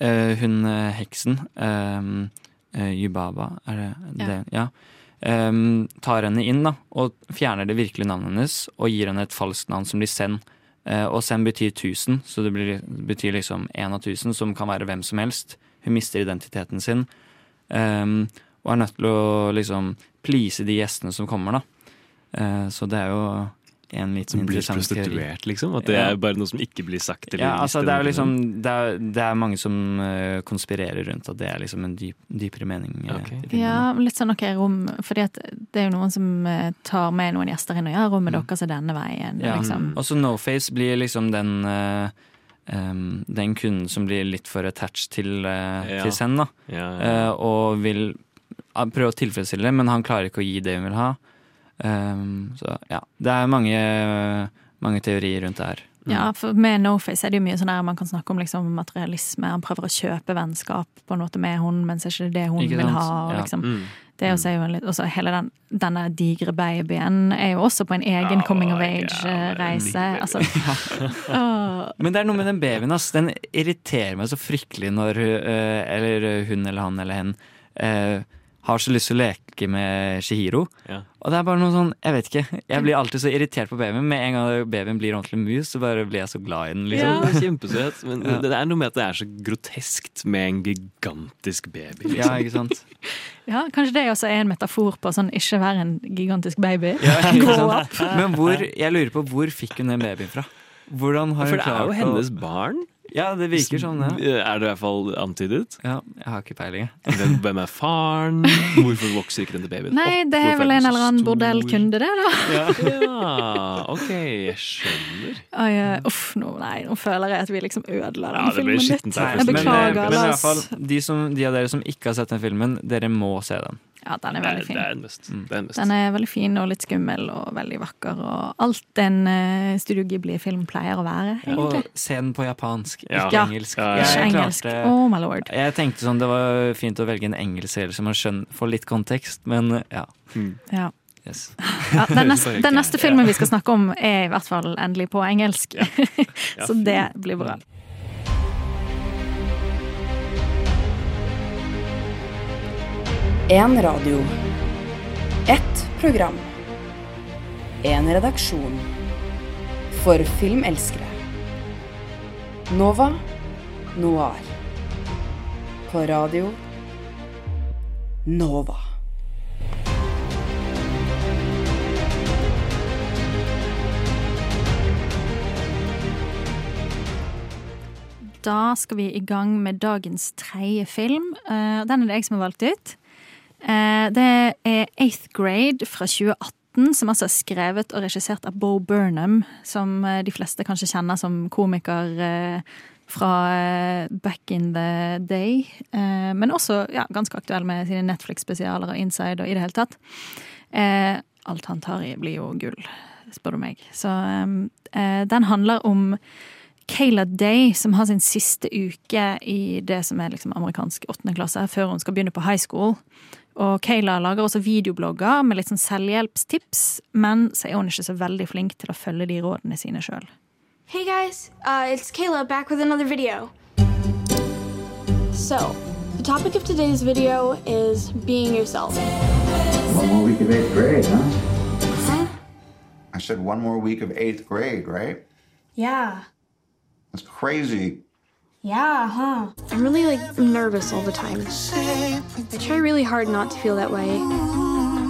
eh, hun eh, heksen, ehm, eh, Yubaba, er det Ja. det? Ja. Ehm, tar henne inn da, og fjerner det virkelige navnet hennes og gir henne et falskt navn som blir Zen. Eh, og Zen betyr tusen, så det blir, betyr liksom én av tusen, som kan være hvem som helst. Hun mister identiteten sin ehm, og er nødt til å liksom please de gjestene som kommer, da. Eh, så det er jo en liten Som blir interessant teori. prostituert, liksom? At det Ja. er bare noe som ikke blir sagt? Eller Ja, altså det er jo liksom det er, det er mange som eh, konspirerer rundt at det er liksom en dyp, dypere mening. Okay. Ja, litt sånn ok, rom Fordi at det er jo noen som eh, tar med noen gjester inn og gjør rommet deres er denne veien. Mm. Ja. Liksom. Og så Noface blir liksom den eh, em, Den kunden som blir litt for attached til, uh, Ja. til Zen, da. Ja, ja. Eh, og vil eh, prøve å tilfredsstille men han klarer ikke å gi det hun vil ha. Em, så ja. Det er mange, mange teorier rundt det her. Ja, for med Noface er det jo mye sånn her man kan snakke om liksom materialisme. Han prøver å kjøpe vennskap på en måte med hun, mens det er ikke det hun Ikke vil sant? ha. Og Ja. liksom. Mm. Det også er jo en litt, også hele den, denne digre babyen er jo også på en egen coming of age-reise. Altså, Men det er noe med den babyen, ass. Den irriterer meg så fryktelig når eh, eller hun eller han eller hen eh, har så lyst til å leke med Shihiro. Ja. Og det er bare noe sånn, jeg vet ikke. Jeg blir alltid så irritert på babyen. Med en gang babyen blir ordentlig mus, så bare blir jeg så glad i den. Liksom. Det er kjempesøt, men Ja. det er noe med at det er så groteskt med en gigantisk baby. liksom. Ja, ikke sant? Ja, kanskje det også er en metafor på sånn ikke være en gigantisk baby. Ja, Gå opp. Men hvor, jeg lurer på hvor fikk hun den babyen fra? Hvordan har For det er jo hennes barn. Ja, det virker sånn, ja. Er det i hvert fall antydet? Ja, jeg har ikke peiling. Hvem, hvem er faren? Hvorfor vokser ikke denne babyen Nei, opp? det er vel en eller annen bordellkunde, det, da. Ja, ok, jeg skjønner. Oi, eh, uff, nå, nei, nå føler jeg at vi liksom ødela den Ja, det filmen litt. Jeg beklager, Jeg men, beklager, men i hvert fall, de, som, de av dere som ikke har sett den filmen, dere må se den. Ja, den er veldig fin. det er en must. Det er en must. Den er veldig fin og litt skummel og veldig vakker, og alt en uh, Studio Ghibli-film pleier å være, egentlig. Og se den på japansk, Ja. ikke engelsk. ja, ja. Ikke engelsk. klarte- Oh my lord. Jeg tenkte sånn, Det var fint å velge en engelsk serie så man skjønner, får litt kontekst, men ja. Ja. Yes. Ja, den, neste, den neste filmen vi skal snakke om, er i hvert fall endelig på engelsk. Så det blir bra. En radio. Ett program. En redaksjon. For filmelskere. Nova Noir. På radio Nova. Da skal vi i gang med dagens tredje film. Eh, Den er det jeg som har valgt ut. Eh, Det er Eighth Grade fra 2018, som altså er skrevet og regissert av Bo Burnham, som eh, de fleste kanskje kjenner som komiker eh, fra back in the day. Men også ja, ganske aktuell med sine Netflix-spesialer og Inside og i det hele tatt. Alt han tar i, blir jo gull, spør du meg. Så den handler om Kayla Day, som har sin siste uke i det som er liksom amerikansk åttende klasse, før hun skal begynne på high school. Og Kayla lager også videoblogger med litt sånn selvhjelpstips, men så er hun ikke så veldig flink til å følge de rådene sine sjøl. Hey guys, uh, it's Kayla back with another video. So, the topic of today's video is being yourself. One more week of eighth grade, huh? I said one more week of eighth grade, right? Yeah. That's crazy. Yeah, huh? I'm really like nervous all the time. I try really hard not to feel that way.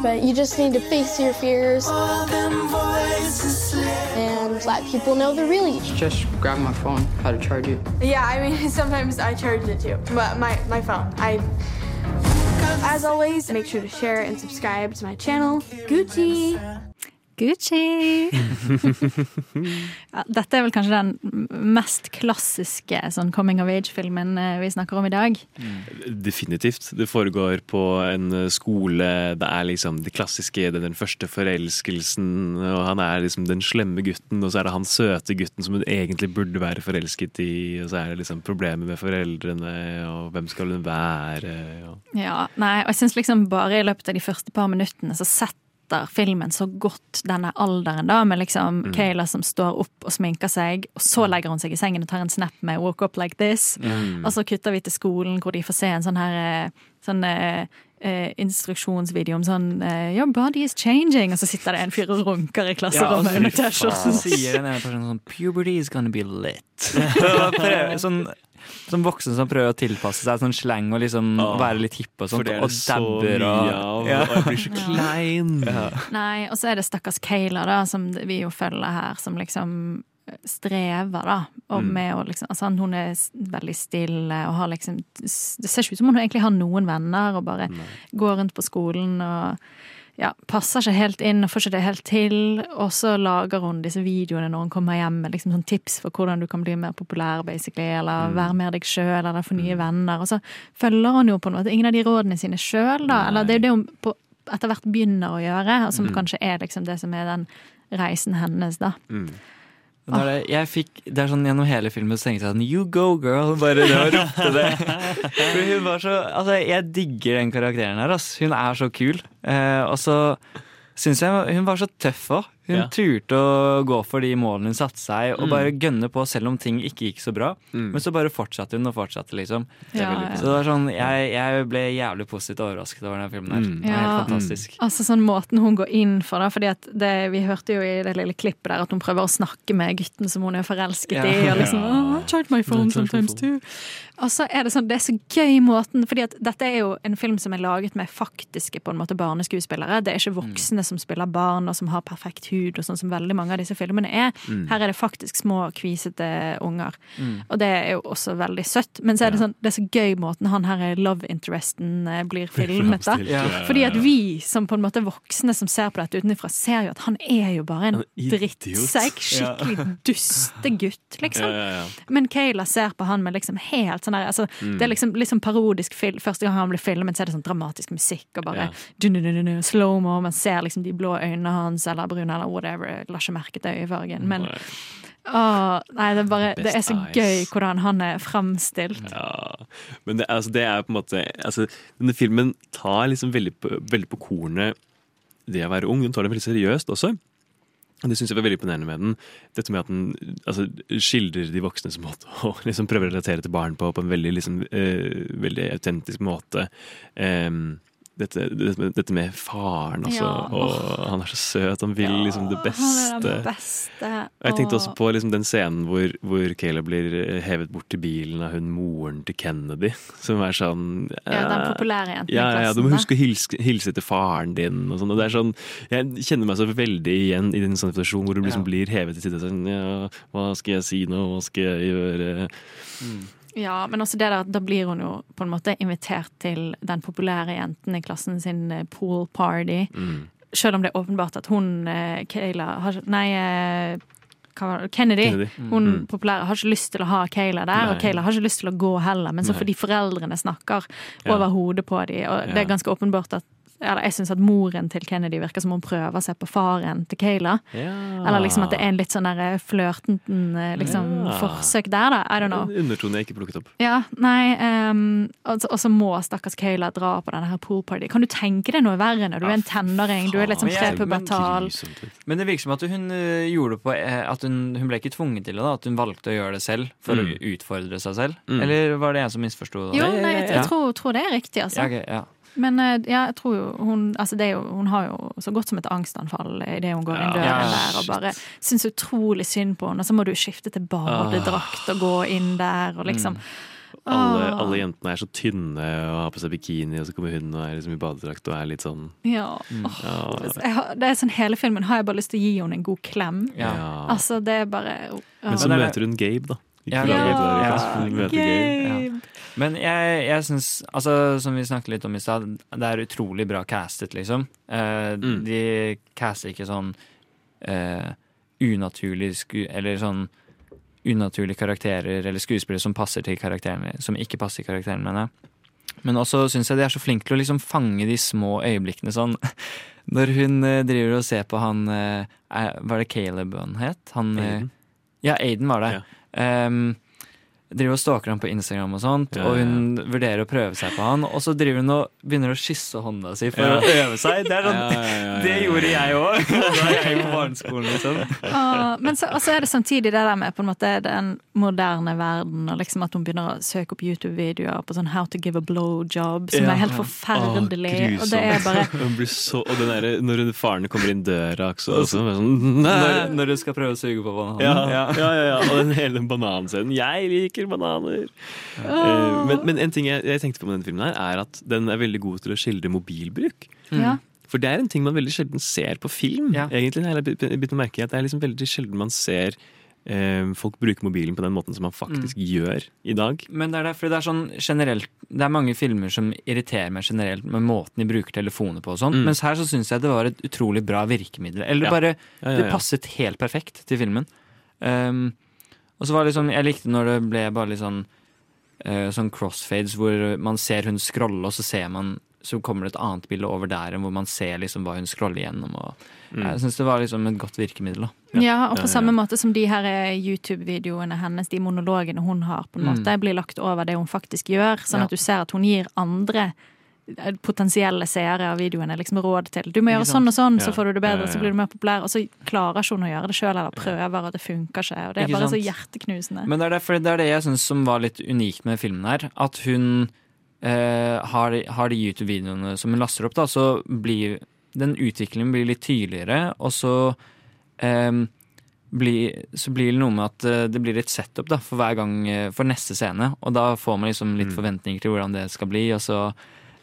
But you just need to face your fears and let people know the real you. Just grab my phone. How to charge it? Yeah, I mean, sometimes I charge it too. But my, my phone, I. As always, make sure to share and subscribe to my channel, Gucci. Gucci! ja, dette er vel kanskje den mest klassiske sånn coming of age-filmen eh, vi snakker om i dag. Definitivt. Det foregår på en skole. Det er liksom det klassiske, det er den første forelskelsen. Og han er liksom den slemme gutten, og så er det han søte gutten som hun egentlig burde være forelsket i. Og så er det liksom problemer med foreldrene, og hvem skal hun være? Og... Ja, nei, og jeg syns liksom bare i løpet av de første par minuttene så setter filmen så godt denne alderen, da, med liksom Mm. Kayla som står opp og sminker seg, og så legger hun seg i sengen og tar en snap med 'woke up like this'. Mm. Og så kutter vi til skolen hvor de får se en sånn her eh, sånn eh, eh, instruksjonsvideo om sånn eh, 'Your body is changing', og så sitter det en fyr og runker i klasserommet under Så T-skjorten. sier en person sånn 'Puberty is gonna be lit'. Sånn, som voksen som prøver å tilpasse seg sånn slang og liksom Åh, være litt hipp og for det er Og så dabber og mye av, og jeg blir så klein. Ja. Nei, og så er det stakkars Kayla, da, som vi jo følger her, som liksom strever, da. Og Mm. med å liksom Altså, hun er veldig stille og har liksom Det ser ikke ut som hun egentlig har noen venner, og bare går rundt på skolen og ja, passer ikke helt inn og får ikke det helt til. Og så lager hun disse videoene når hun kommer hjem med liksom sånn tips for hvordan du kan bli mer populær, basically, eller Mm. være mer deg sjøl, eller få nye venner. Og så følger hun jo på en måte ingen av de rådene sine sjøl, da. Eller det er jo det hun på, etter hvert begynner å gjøre, og som Mm. kanskje er liksom det som er den reisen hennes, da. Er det, jeg fikk, det er sånn Gjennom hele filmen så tenkte jeg sånn You go, girl! Bare det å rope det. For hun var så, altså Jeg digger den karakteren her. Ass. Hun er så kul. Eh, og så syns jeg hun var så tøff òg. Hun Ja. turte å gå for de målene hun satte seg, og Mm. bare gønne på selv om ting ikke gikk så bra. Mm. Men så bare fortsatte hun og fortsatte, liksom. Det Ja, ja. Så det var sånn, jeg, jeg ble jævlig positivt overrasket over den filmen her. Mm. Det var helt fantastisk. Altså sånn måten hun går inn for det, fordi at det, vi hørte jo i det lille klippet der at hun prøver å snakke med gutten som hun er forelsket Ja. i, og liksom Ja. oh, I tried my phone sometimes too. Og så er det sånn, det er så gøy måten, fordi at dette er jo en film som er laget med faktiske på en måte barneskuespillere. Det er ikke voksne som spiller barn og som har perfekt hud, og sånn som veldig mange av disse filmene er. Mm. Her er det faktisk små, kvisete unger. Mm. Og det er jo også veldig søtt. Men så er det sånn, det er så gøy måten han her er love interesten eh, blir filmet, da. Ja. Fordi at vi som på en måte voksne som ser på dette utenfra, ser jo at han er jo bare en drittsekk. Skikkelig dustegutt, liksom. Ja, ja, ja. Men Kayla ser på han med liksom helt sånn der altså, Mm. Det er liksom, liksom parodisk film. Første gang han blir filmet, så er det sånn dramatisk musikk og bare slow-mo. Man ser liksom de blå øynene hans eller brune eller whatever. Jeg La ikke merke til øyefargen. Men Nei. Åh, nei, det er bare Det er så eyes. gøy hvordan han er framstilt. Ja, men det, altså, det er på en måte altså, Denne filmen tar liksom veldig på, veldig på kornet det å være ung. Den tar det veldig seriøst også. Det syns jeg var veldig imponerende med den. Dette med at den altså, skildrer de voksnes måte og liksom prøver å relatere til barn på på en veldig, liksom, eh, veldig autentisk måte. Um, dette, med, dette med faren, altså. Ja. Og han er så søt. Han vil liksom det Han er beste. det beste. Og jeg tenkte også på liksom den scenen hvor, hvor Caleb blir eh, hevet bort til bilen av hun moren til Kennedy. Som er sånn Ja, den eh, populære jenten i ja, ja, Du må huske å hilse, hilse til faren din. Og sånn, og det er sånn, jeg kjenner meg så veldig igjen i den situasjonen hvor du liksom Ja. blir hevet til side. Sånn, ja, hva skal jeg si nå? Hva skal jeg gjøre? Ja, men også det der, da blir hun jo på en måte invitert til den populære jenten i klassen sin eh, pool party. Mm. Selv om det er åpenbart at hun, eh, Kayla, har, nei, eh, hva var det, Kennedy. Kennedy. Hun Mm. populære har ikke lyst til å ha Kayla der, Nei. og Kayla har ikke lyst til å gå heller, men så fordi foreldrene snakker Ja. over hodet på dem, og det er ganske åpenbart at eller jeg syns at moren til Kennedy virker som hun prøver seg på faren til Kayla. Ja. Eller liksom at det er en litt sånn der flørtenten eh, liksom, Ja. forsøk der, da. I don't know. En undertone jeg ikke plukket opp. Ja, nei Um, Og så- må stakkars Kayla dra på denne her poolparty. Kan du tenke deg noe verre når du er en tenåring? Du er litt sånn jeg- prepubertal. Men det virker som at hun eh, gjorde det på eh, At hun, hun ble ikke tvunget til det, da. At hun valgte å gjøre det selv for Mm. å utfordre seg selv. Mm. Eller var det jeg som misforsto det? Jo, nei, jeg, jeg Ja. tror, tror det er riktig, altså. Ja, ok, ja. Men eh, ja, jeg tror jo hun Altså, det er jo, hun har jo så godt som et angstanfall idet hun går inn døren Ja, der, og bare syns utrolig synd på henne. Og så må du skifte til badedrakt og gå inn der, og liksom Alle, alle jentene er så tynne og har på seg bikini, og så kommer hun og er liksom i badedrakt og er litt sånn Ja. Ja. Har, det er sånn Hele filmen har jeg bare lyst til å gi henne en god klem. Ja. Altså, det er bare Men så møter hun Gabe, da. Ja, Ja. Ja. Men jeg, jeg syns, altså, som vi snakket litt om i stad, det er utrolig bra castet, liksom. Eh, Mm. De caster ikke sånn eh, unaturlig sku... Eller sånn unaturlige karakterer eller skuespillere som passer til karakterene, som ikke passer til karakterene, mener jeg. Men også syns jeg de er så flinke til å liksom fange de små øyeblikkene sånn. Når hun eh, driver og ser på han eh, Var det Caleb han het? Han, Aiden. Ja, Aiden var det. Um, driver og stalker han på Instagram og sånt, Ja, og ja, hun vurderer å prøve seg på han, og så driver hun og begynner å kysse hånda si for Ja. å øve seg. Det, er sånn, Ja, ja, ja, ja, det gjorde jeg òg da jeg gikk på barneskolen, liksom. Ah, men så, og så er det samtidig det der med på en måte den moderne verden, og liksom at hun begynner å søke opp YouTube-videoer på sånn How to give a blowjob, som Ja. er helt forferdelig. Åh, og det er bare blir så, og den der, når hun- faren kommer inn døra også, også bare sånn Nei! Når, når du skal prøve å suge på bananen. Ja, ja, ja, ja, og den hele bananscenen. Jeg liker bananer! Åh. Eh, men, men en ting jeg, jeg tenkte på med denne filmen, her er at den er veldig god til å skildre mobilbruk. Ja. For det er en ting man veldig sjelden ser på film. egentlig. Jeg har begynt å merke at Det er liksom veldig sjelden man ser eh, folk bruke mobilen på den måten som man faktisk gjør i dag. Men det er derfor det er sånn generelt Det er mange filmer som irriterer meg generelt med måten de bruker telefoner på og sånn, Mm. mens her så syns jeg det var et utrolig bra virkemiddel. Eller Ja. bare Ja, ja, Det ja. passet helt perfekt til filmen. Um, og så var det liksom Jeg likte når det ble bare litt sånn uh, Sånn crossfades hvor man ser hun scrolle, og så ser man så kommer det et annet bilde over der, hvor man ser liksom hva hun scroller gjennom. Og, Mm. Jeg syns det var liksom et godt virkemiddel. da Ja, og på samme måte som de her eh, YouTube-videoene hennes, de monologene hun har, på en Mm. blir lagt over det hun faktisk gjør. Sånn Ja. at du ser at hun gir andre potensielle seere av videoene liksom råd til. Du må gjøre sånn og sånn, så får du det bedre, så blir du mer populær. Og så klarer ikke hun å gjøre det sjøl, eller prøver, og det funker ikke. Og det er Ikke bare så hjerteknusende. Men det er, derfor, det er det jeg syns som var litt unikt med filmen her. At hun eh, har, har de YouTube-videoene som hun laster opp, da, så blir den utviklingen blir litt tydeligere, og så eh, blir, så blir det noe med at eh, det blir et setup da, for hver gang eh, for neste scene. Og da får man liksom litt forventninger til hvordan det skal bli, og så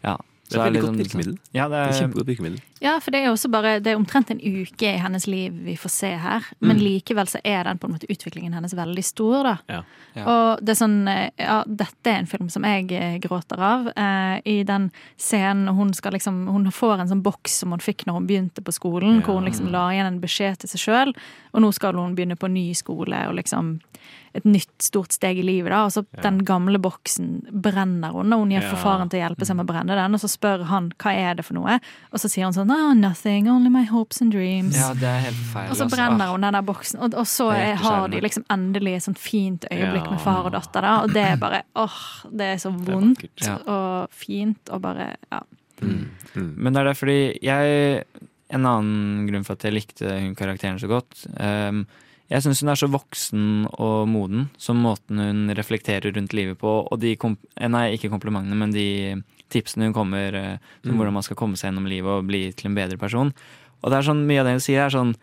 ja. Det så er et veldig liksom- godt virkemiddel. Ja, det Det er er, kjempegodt virkemiddel. Ja, for det er også bare Det er omtrent en uke i hennes liv vi får se her. Men Mm. likevel så er den på en måte utviklingen hennes veldig stor, da. Ja. Ja. Og det er sånn eh, Ja, dette er en film som jeg eh, gråter av. Eh, I den scenen hun skal liksom Hun får en sånn boks som hun fikk når hun begynte på skolen, hvor hun liksom la igjen en beskjed til seg sjøl, og nå skal hun begynne på ny skole og liksom et nytt stort steg i livet, da. Og så den gamle boksen brenner hun, og hun gir Ja. faren til å hjelpe seg med å brenne den, og så spør han hva er det for noe, og så sier hun sånn oh, nothing, only my hopes and dreams. ja, det er helt feil. Og så altså. brenner hun den der boksen, og, og så er har de liksom endelig et sånt fint øyeblikk Ja. med far og datter, da. Og det er bare åh, det er så vondt er Ja. og fint og bare ja. Men det er det fordi jeg En annen grunn for at jeg likte hun karakteren så godt ehm, Jeg syns hun er så voksen og moden, som måten hun reflekterer rundt livet på, og de eh, Nei, ikke komplimentene, men de tipsene hun kommer om som Mm. hvordan man skal komme seg gjennom livet og bli til en bedre person. Og det er sånn, mye av det hun sier, er sånn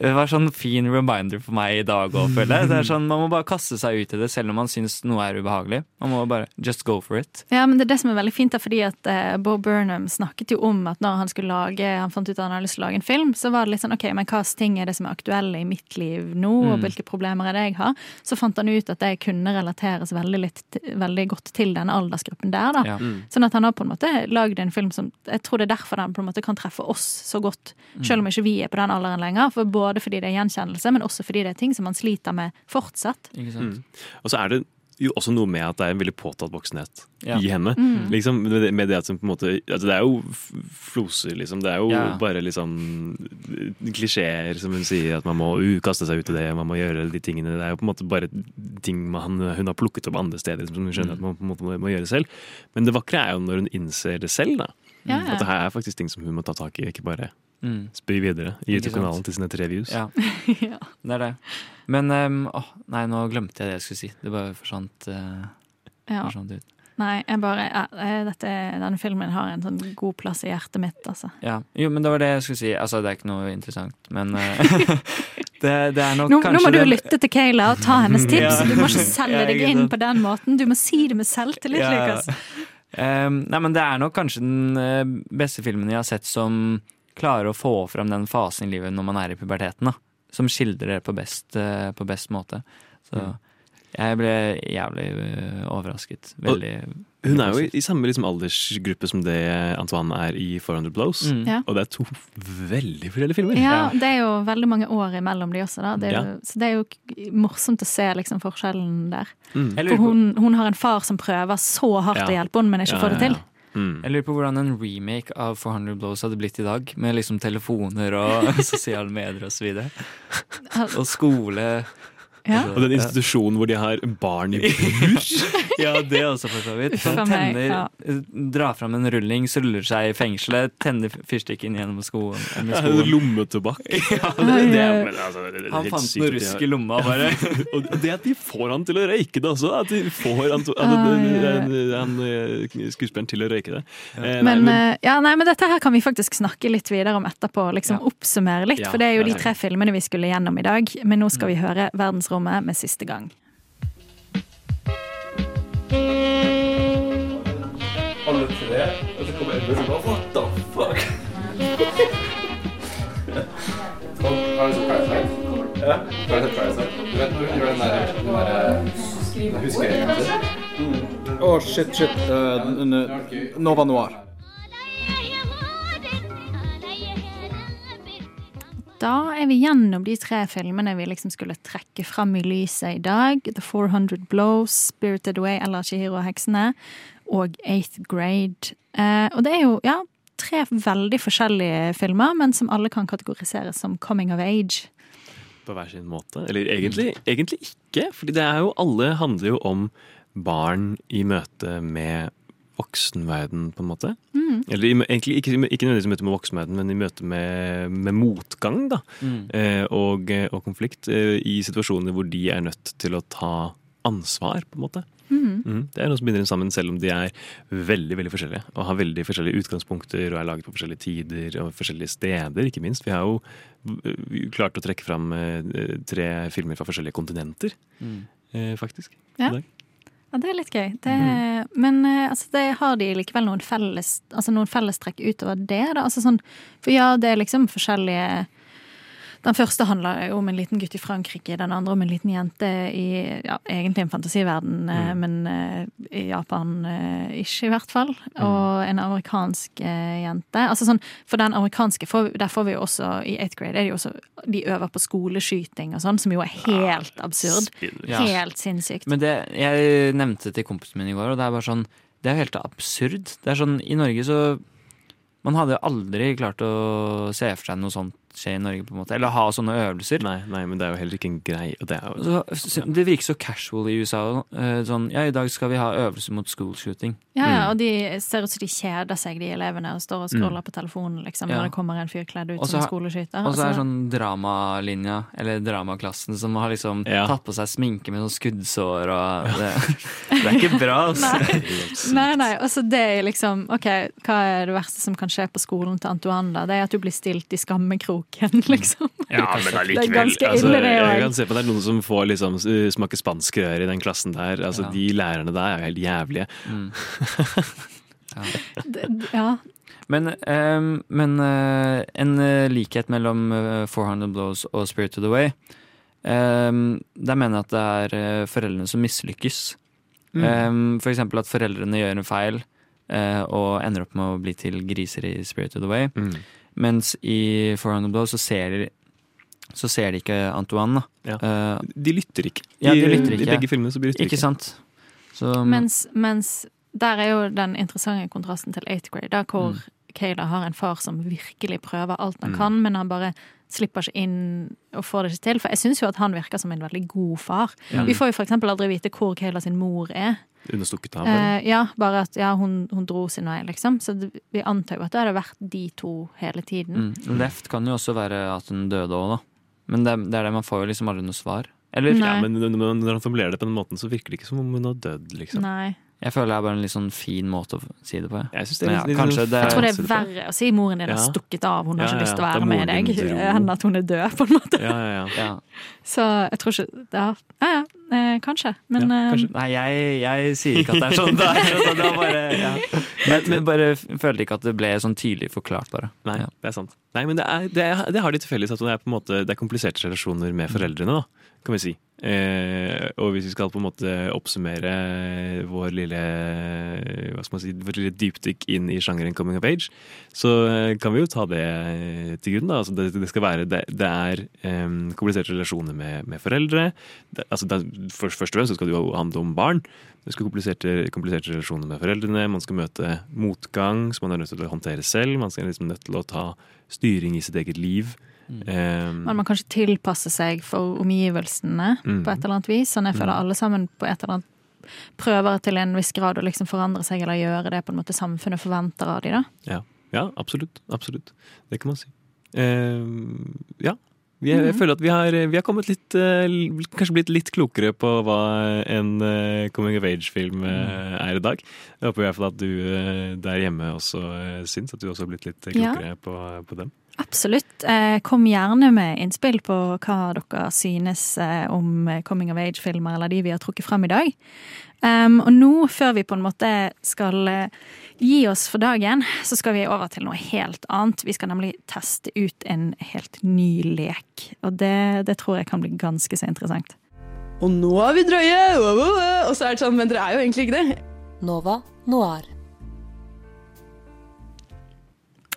det var sånn fin reminder for meg i dag òg, føler jeg. Det er sånn, Man må bare kaste seg ut i det, selv om man syns noe er ubehagelig. Man må bare just go for it. Ja, men det er det som er veldig fint, da, fordi at uh, Bo Burnham snakket jo om at når han skulle lage Han fant ut at han hadde lyst til å lage en film, så var det litt sånn OK, men hva ting er det som er aktuelle i mitt liv nå, og Mm. hvilke problemer er det jeg har? Så fant han ut at det kunne relateres veldig, litt, veldig godt til denne aldersgruppen der, da. Ja. Mm. Sånn at han har på en måte lagd en film som Jeg tror det er derfor den på en måte kan treffe oss så godt, Mm. selv om ikke vi er på den alderen lenger. For både Både fordi det er gjenkjennelse, men også fordi det er ting som man sliter med fortsatt. Mm. Og så er det jo også noe med at det er en veldig påtatt voksenhet Ja. i henne. Mm. Liksom, med det- med det at som på en måte altså Det er jo floser, liksom. Det er jo Ja. bare liksom klisjeer, som hun sier. At man må kaste seg ut i det, man må gjøre de tingene. Det er jo på en måte bare ting man, hun har plukket opp andre steder som hun skjønner at man på en måte må, må gjøre selv. Men det vakre er jo når hun innser det selv, da. Ja, ja. At det her er faktisk ting som hun må ta tak i, ikke bare Mm. spy videre Gi til? YouTube-kanalen til sine tre views. Ja. Det er det. Men um, åh, nei, nå glemte jeg det jeg skulle si. Det bare forsvant, uh, Ja. forsvant ut. Nei, jeg bare ja, eh, dette, Denne filmen har en sånn god plass i hjertet mitt, altså. Ja. Jo, men det var det jeg skulle si. Altså, det er ikke noe interessant, men uh, det, det er nok Nå, nå må du den- lytte til Kayla og ta hennes tips. Ja. Du må ikke selge deg inn på den måten. Du må si det med selvtillit, Ja, ja. Lukas. Um, nei, men det er nok kanskje den beste filmen jeg har sett som klarer å få fram den fasen i livet når man er i puberteten. da. Som skildrer det på best, eh, på best måte. Så Mm. jeg ble jævlig eh, overrasket. Veldig Hun er jo i, i samme liksom, aldersgruppe som det Antoine er i 400 Blows. Mm. Ja. Og det er to veldig forskjellige filmer. Ja, det er jo veldig mange år imellom de også, da. Det er jo, Ja. Så det er jo morsomt å se liksom forskjellen der. Mm. For hun, hun har en far som prøver så hardt Ja. å hjelpe henne, men ikke Ja, får det ja, til. Ja. Jeg lurer på hvordan en remake av 400 Blows hadde blitt i dag. Med liksom telefoner og sosiale medier og så videre. Og skole. Ja. Og den institusjonen hvor de har barn i bur. Ja, det også, for så vidt. Han tenner, ja. drar fram en rulling, ruller seg i fengselet, tenner fyrstikken gjennom skoen. skoen. Lommetobakk. Ja, det, det, er- men, altså, det er Han fant noe rusk i lomma, bare. og det at de får han til å røyke det også. At de får han, eh, skuespilleren til å røyke det. Eh, nei, Men, eh, ja, nei, men dette her kan vi faktisk snakke litt videre om etterpå. Liksom Oppsummere litt, Ja, for det er jo de tre filmene vi skulle gjennom i dag. Men nå skal vi høre 'Verdensrommet' med siste gang. Alle tre, og så kommer Edvard og bare What the fuck? Har du sett Parasite? Ja. Har du sett Parasite? Du vet når hun gjør den der, den der den huskeregelen sin? Å, shit, shit. Uh, Nova Noir. Da er vi gjennom de tre filmene vi liksom skulle trekke fram i lyset i dag. The 400 Blows, Spirited Away eller Chihiro og heksene, og Eighth Grade. Eh, og det er jo ja, tre veldig forskjellige filmer, men som alle kan kategoriseres som coming of age. På hver sin måte. Eller egentlig, egentlig ikke. jo alle handler jo om barn i møte med voksenverden, på en måte. Mm. Eller egentlig ikke, ikke nødvendigvis i møte med voksenverden, men i møte med, med motgang da. Mm. Eh, og, og konflikt eh, i situasjoner hvor de er nødt til å ta ansvar, på en måte. Mm. Mhm. Det er noe som binder dem sammen, selv om de er veldig veldig forskjellige. Og har veldig forskjellige utgangspunkter og er laget på forskjellige tider og forskjellige steder, ikke minst. Vi har jo eh, klart å trekke fram eh, tre filmer fra forskjellige kontinenter, Mm. eh, faktisk. Ja. i dag. Ja, det er litt gøy. Det, Men eh, altså, det har de likevel noen, felles, altså, noen fellestrekk utover det. Da. Altså, sånn, for ja, det er liksom forskjellige Den første handler om en liten gutt i Frankrike, den andre om en liten jente i ja, egentlig en fantasiverden, mm. men eh, i Japan eh, ikke, i hvert fall. Og en amerikansk eh, jente. Altså sånn, For den amerikanske, for, der får vi jo også i eighth grade, er det jo også De øver på skoleskyting og sånn, som jo er helt absurd. Ja. Helt sinnssykt. Men det, jeg nevnte det til kompisen min i går, og det er bare sånn Det er jo helt absurd. Det er sånn, I Norge så Man hadde jo aldri klart å se for seg noe sånt skje i Norge, på en måte. Eller ha sånne øvelser. Nei, nei, men det er jo heller ikke en grei og det er jo, Så, det virker så casual i USA. eh, Sånn, ja, i dag skal vi ha øvelse mot school shooting. Ja, ja, Mm. og de ser ut som de kjeder seg, de elevene, og står og scroller på telefonen liksom, Ja. når det kommer en fyr kledd ut også, som skoleskyter. Og så er det sånn dramalinja, eller dramaklassen, som har liksom tatt på seg sminke med sånn skuddsår og det, det er ikke bra, altså. Nei, nei, altså det er liksom Ok, hva er det verste som kan skje på skolen til Antoine, da? Det er at du blir stilt i skammekroken, liksom. Ja, men Det er allikevel. ganske Altså, ille, det jeg kan se på det er noen som får liksom uh, smake spanskrør i den klassen der. Altså, Ja. De lærerne der er jo helt jævlige. Ja. Men, um, men uh, en eh, likhet mellom eh, 400 Blows og Spirited Away um, Der mener jeg at det er eh, foreldrene som mislykkes. Mm. Ehm, for eksempel at foreldrene gjør en feil eh, og ender opp med å bli til griser i Spirited Away. Mm. Mens i 400 Blow så ser så ser de ikke Antoine. Da. Eh, De lytter ikke. Ja, de lytter ikke. I begge filmene så blir de Ikke ikke sant? Så, Mens, mens der er jo den interessante kontrasten til 8th grade, da, hvor Mm. Kayla har en far som virkelig prøver alt han Mm. kan, men han bare slipper ikke inn og får det ikke til. For jeg syns jo at han virker som en veldig god far. Mm. Vi får jo eksempel aldri vite hvor Kayla sin mor er. Understukket av. Eh, ja, bare at ja, hun, hun dro sin vei, liksom. Så det, vi antar jo at det hadde vært de to hele tiden. mm. Left kan jo også være at hun døde òg, da. Men det, det er det, man får jo liksom aldri noe svar. Eller Ja, men når han formulerer det på den måten, så virker det ikke som om hun har dødd, liksom. Nei. Jeg føler det er bare en litt sånn fin måte å si det på. Ja. Jeg det er litt- litt sånn- det Jeg tror det er verre å si moren din har Ja. stukket av, hun har Ja, ikke lyst til å ja, være med deg, enn at hun er død, på en måte. Ja, ja, ja. Så jeg tror ikke Ja, ja, ja eh, kanskje. Men kanskje. Nei, jeg, jeg sier ikke at det er sånn. Det er, sånn, det er bare, ja. men, men bare følte ikke at det ble sånn tydelig forklart, bare. Nei, det er sant. Nei, men det, er, det, er, det har de til felles at det er, på en måte, det er kompliserte relasjoner med foreldrene, da, kan vi si. Eh, og hvis vi skal på en måte oppsummere vår lille hva skal man si, vår lille dypdykk inn i sjangeren coming of age, så eh, kan vi jo ta det til grunn. altså det, det skal være, det, det er eh, kompliserte relasjoner med, med foreldre. Det, altså det, først, først og fremst skal det jo handle om barn. Det skal kompliserte, kompliserte relasjoner med foreldrene. Man skal møte motgang som man er nødt til å håndtere selv. Man skal liksom nødt til å ta styring i sitt eget liv. Eh, man må kanskje tilpasse seg for omgivelsene Mm. på et eller annet vis. Sånn jeg føler Mm. alle sammen på et eller annet prøver til en viss grad å liksom forandre seg eller gjøre det på en måte samfunnet forventer av de da. Ja, ja absolutt. Absolutt. Det kan man si. Eh, ja. Vi, jeg Mhm. føler at vi har, vi har kommet litt eh, Kanskje blitt litt klokere på hva en eh, coming of age-film eh, er i dag. Jeg håper i hvert fall at du eh, der hjemme også eh, syns at du også har blitt litt Ja. klokere på, på dem. Absolutt. Eh, Kom gjerne med innspill på hva dere synes eh, om coming of age-filmer eller de vi har trukket frem i dag. Um, og nå, før vi på en måte skal eh, gi oss for dagen, så skal vi over til noe helt annet. Vi skal nemlig teste ut en helt ny lek. Og det, det tror jeg kan bli ganske så interessant. Og nå er vi drøye! Og så er det sånn, men dere er jo egentlig ikke det. Nova Noir.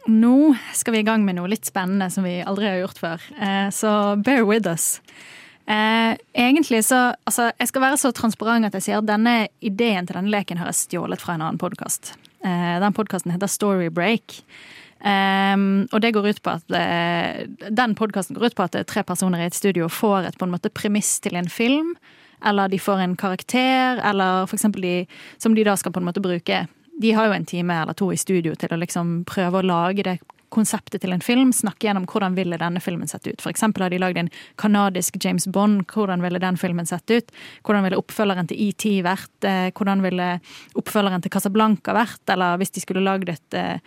Nå skal vi i gang med noe litt spennende som vi aldri har gjort før. Eh, Så bear with us. Eh, egentlig så Altså, jeg skal være så transparent at jeg sier at denne ideen til denne leken har jeg stjålet fra en annen podkast. Den podkasten heter Storybreak. Um, og det går ut på at uh, Den podkasten går ut på at er tre personer i et studio får et på en måte premiss til en film. Eller de får en karakter, eller for de som de da skal på en måte bruke. De har jo en time eller to i studio til å liksom prøve å lage det konseptet til en film. Snakke gjennom hvordan ville denne filmen sett ut. For eksempel har de lagd en kanadisk James Bond. Hvordan ville den filmen sett ut? Hvordan ville oppfølgeren til ET vært? Eh, Hvordan ville oppfølgeren til Casablanca vært? Eller hvis de skulle lagd et eh,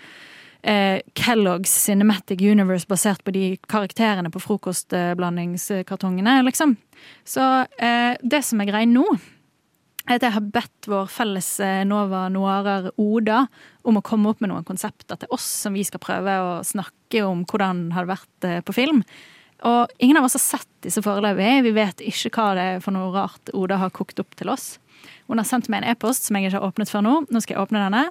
eh, Kellogg's Cinematic Universe basert på de karakterene på frokostblandingskartongene, liksom. Så eh, det som er greia nå, at jeg har bedt vår felles eh, Nova Noirer Oda om å komme opp med noen konsepter til oss som vi skal prøve å snakke om hvordan det hadde vært eh, på film. Og ingen av oss har sett disse foreløpig. Vi vet ikke hva det er for noe rart Oda har kokt opp til oss. Hun har sendt meg en e-post som jeg ikke har åpnet før nå. Nå skal jeg åpne denne.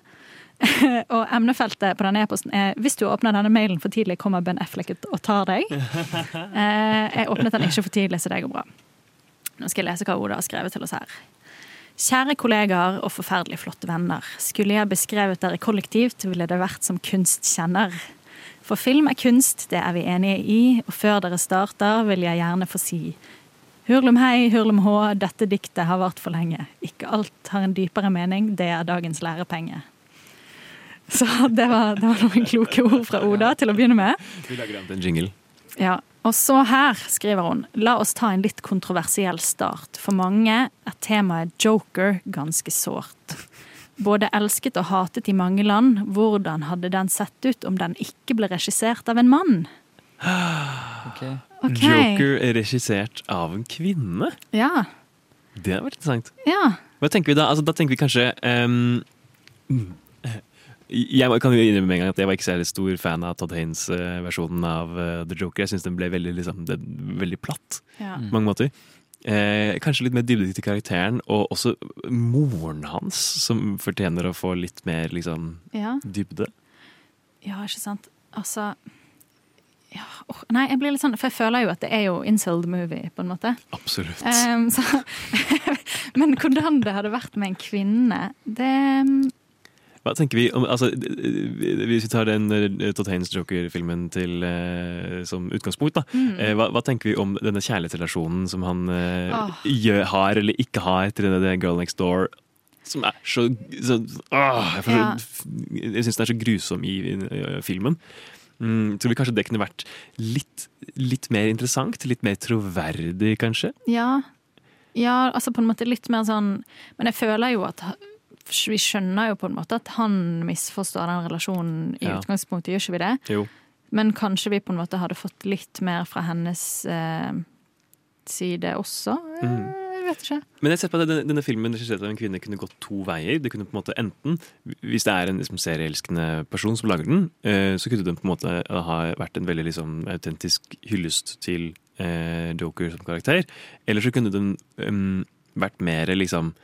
og emnefeltet på denne e-posten er hvis du åpner denne mailen for tidlig, kommer Ben Affleck og tar deg. Eh, jeg åpnet den ikke for tidlig, så det går bra. Nå skal jeg lese hva Oda har skrevet til oss her. Kjære kollegaer og forferdelig flotte venner. Skulle jeg beskrevet dere kollektivt, ville det vært som kunstkjenner. For film er kunst, det er vi enige i, og før dere starter, vil jeg gjerne få si Hurlum hei, hurlum hå, dette diktet har vart for lenge. Ikke alt har en dypere mening, det er dagens lærepenge. Så det var, det var noen kloke ord fra Oda til å begynne med. Vi lager en jingle. Ja, og så her skriver hun La oss ta en litt kontroversiell start. For mange er temaet joker ganske sårt. Både elsket og hatet i mange land. Hvordan hadde den sett ut om den ikke ble regissert av en mann? Ok. Joker er regissert av en kvinne? Ja. Det hadde vært interessant. Ja. Hva tenker vi da? Altså, da tenker vi kanskje ehm, Jeg kan jo innrømme med en gang at jeg var ikke særlig stor fan av Todd Haynes-versjonen av eh, The Joker. Jeg syns den ble veldig, liksom, veldig platt Ja. på mange måter. Eh, kanskje litt mer dybde til karakteren, og også moren hans, som fortjener å få litt mer liksom, Ja. dybde. Ja, ikke sant. Altså åh, Nei, jeg blir litt sånn For jeg føler jo at det er jo incelled movie, på en måte. Absolutt. Um, så, men hvordan det hadde vært med en kvinne, det Hva tenker vi om altså, Hvis vi tar den eh, Todd Haynes Joker-filmen til eh, som utgangspunkt, da. Mm. Eh, hva, hva tenker vi om denne kjærlighetsrelasjonen som han Åh. gjør, har eller ikke har til denne Girl Next Door? Som er så, så åh, Jeg, Ja. jeg syns den er så grusom i, i, i filmen. Mm, tror vi kanskje det kunne vært litt, litt mer interessant? Litt mer troverdig, kanskje? Ja. Ja, altså på en måte litt mer sånn Men jeg føler jo at vi skjønner jo på en måte at han misforstår den relasjonen i Ja. utgangspunktet, gjør ikke vi det? Jo. Men kanskje vi på en måte hadde fått litt mer fra hennes eh, side også? Eh, Mm. Jeg vet ikke. Men jeg ser på at denne, denne filmen regissert av en kvinne kunne gått to veier. Det kunne på en måte enten, Hvis det er en liksom, serieelskende person som lager den, eh, så kunne den på en måte ha vært en veldig liksom, autentisk hyllest til eh, Joker som karakter. Eller så kunne den um, vært mer liksom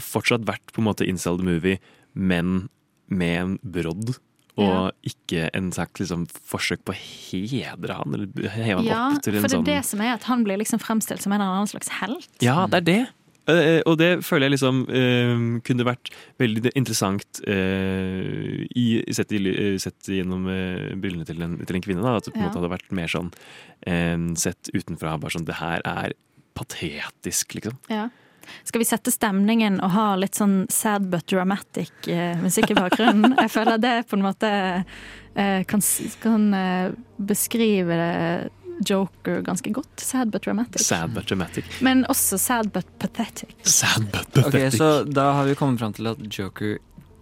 Fortsatt vært på en måte incel the movie, men med en brodd. Og Ja. ikke en sagt liksom, forsøk på å hedre han, eller heve han Ja, opp til en for det er sånn det som er at han blir liksom fremstilt som en eller annen slags helt. ja, det er det. Eh, og det føler jeg liksom uh, kunne vært veldig interessant uh, i, sett, i, sett gjennom uh, brillene til en, til en kvinne. Da, at det på en Ja. måte hadde vært mer sånn eh, sett utenfra. Bare sånn Det her er patetisk, liksom. Ja. Skal vi sette stemningen og ha litt sånn sad but dramatic eh, musikk i bakgrunnen? Jeg føler det på en måte eh, kan, kan eh, beskrive det Joker ganske godt. Sad but dramatic. Sad but dramatic. Men også sad but pathetic. Sad but Ok, pathetic. Så da har vi kommet fram til at Joker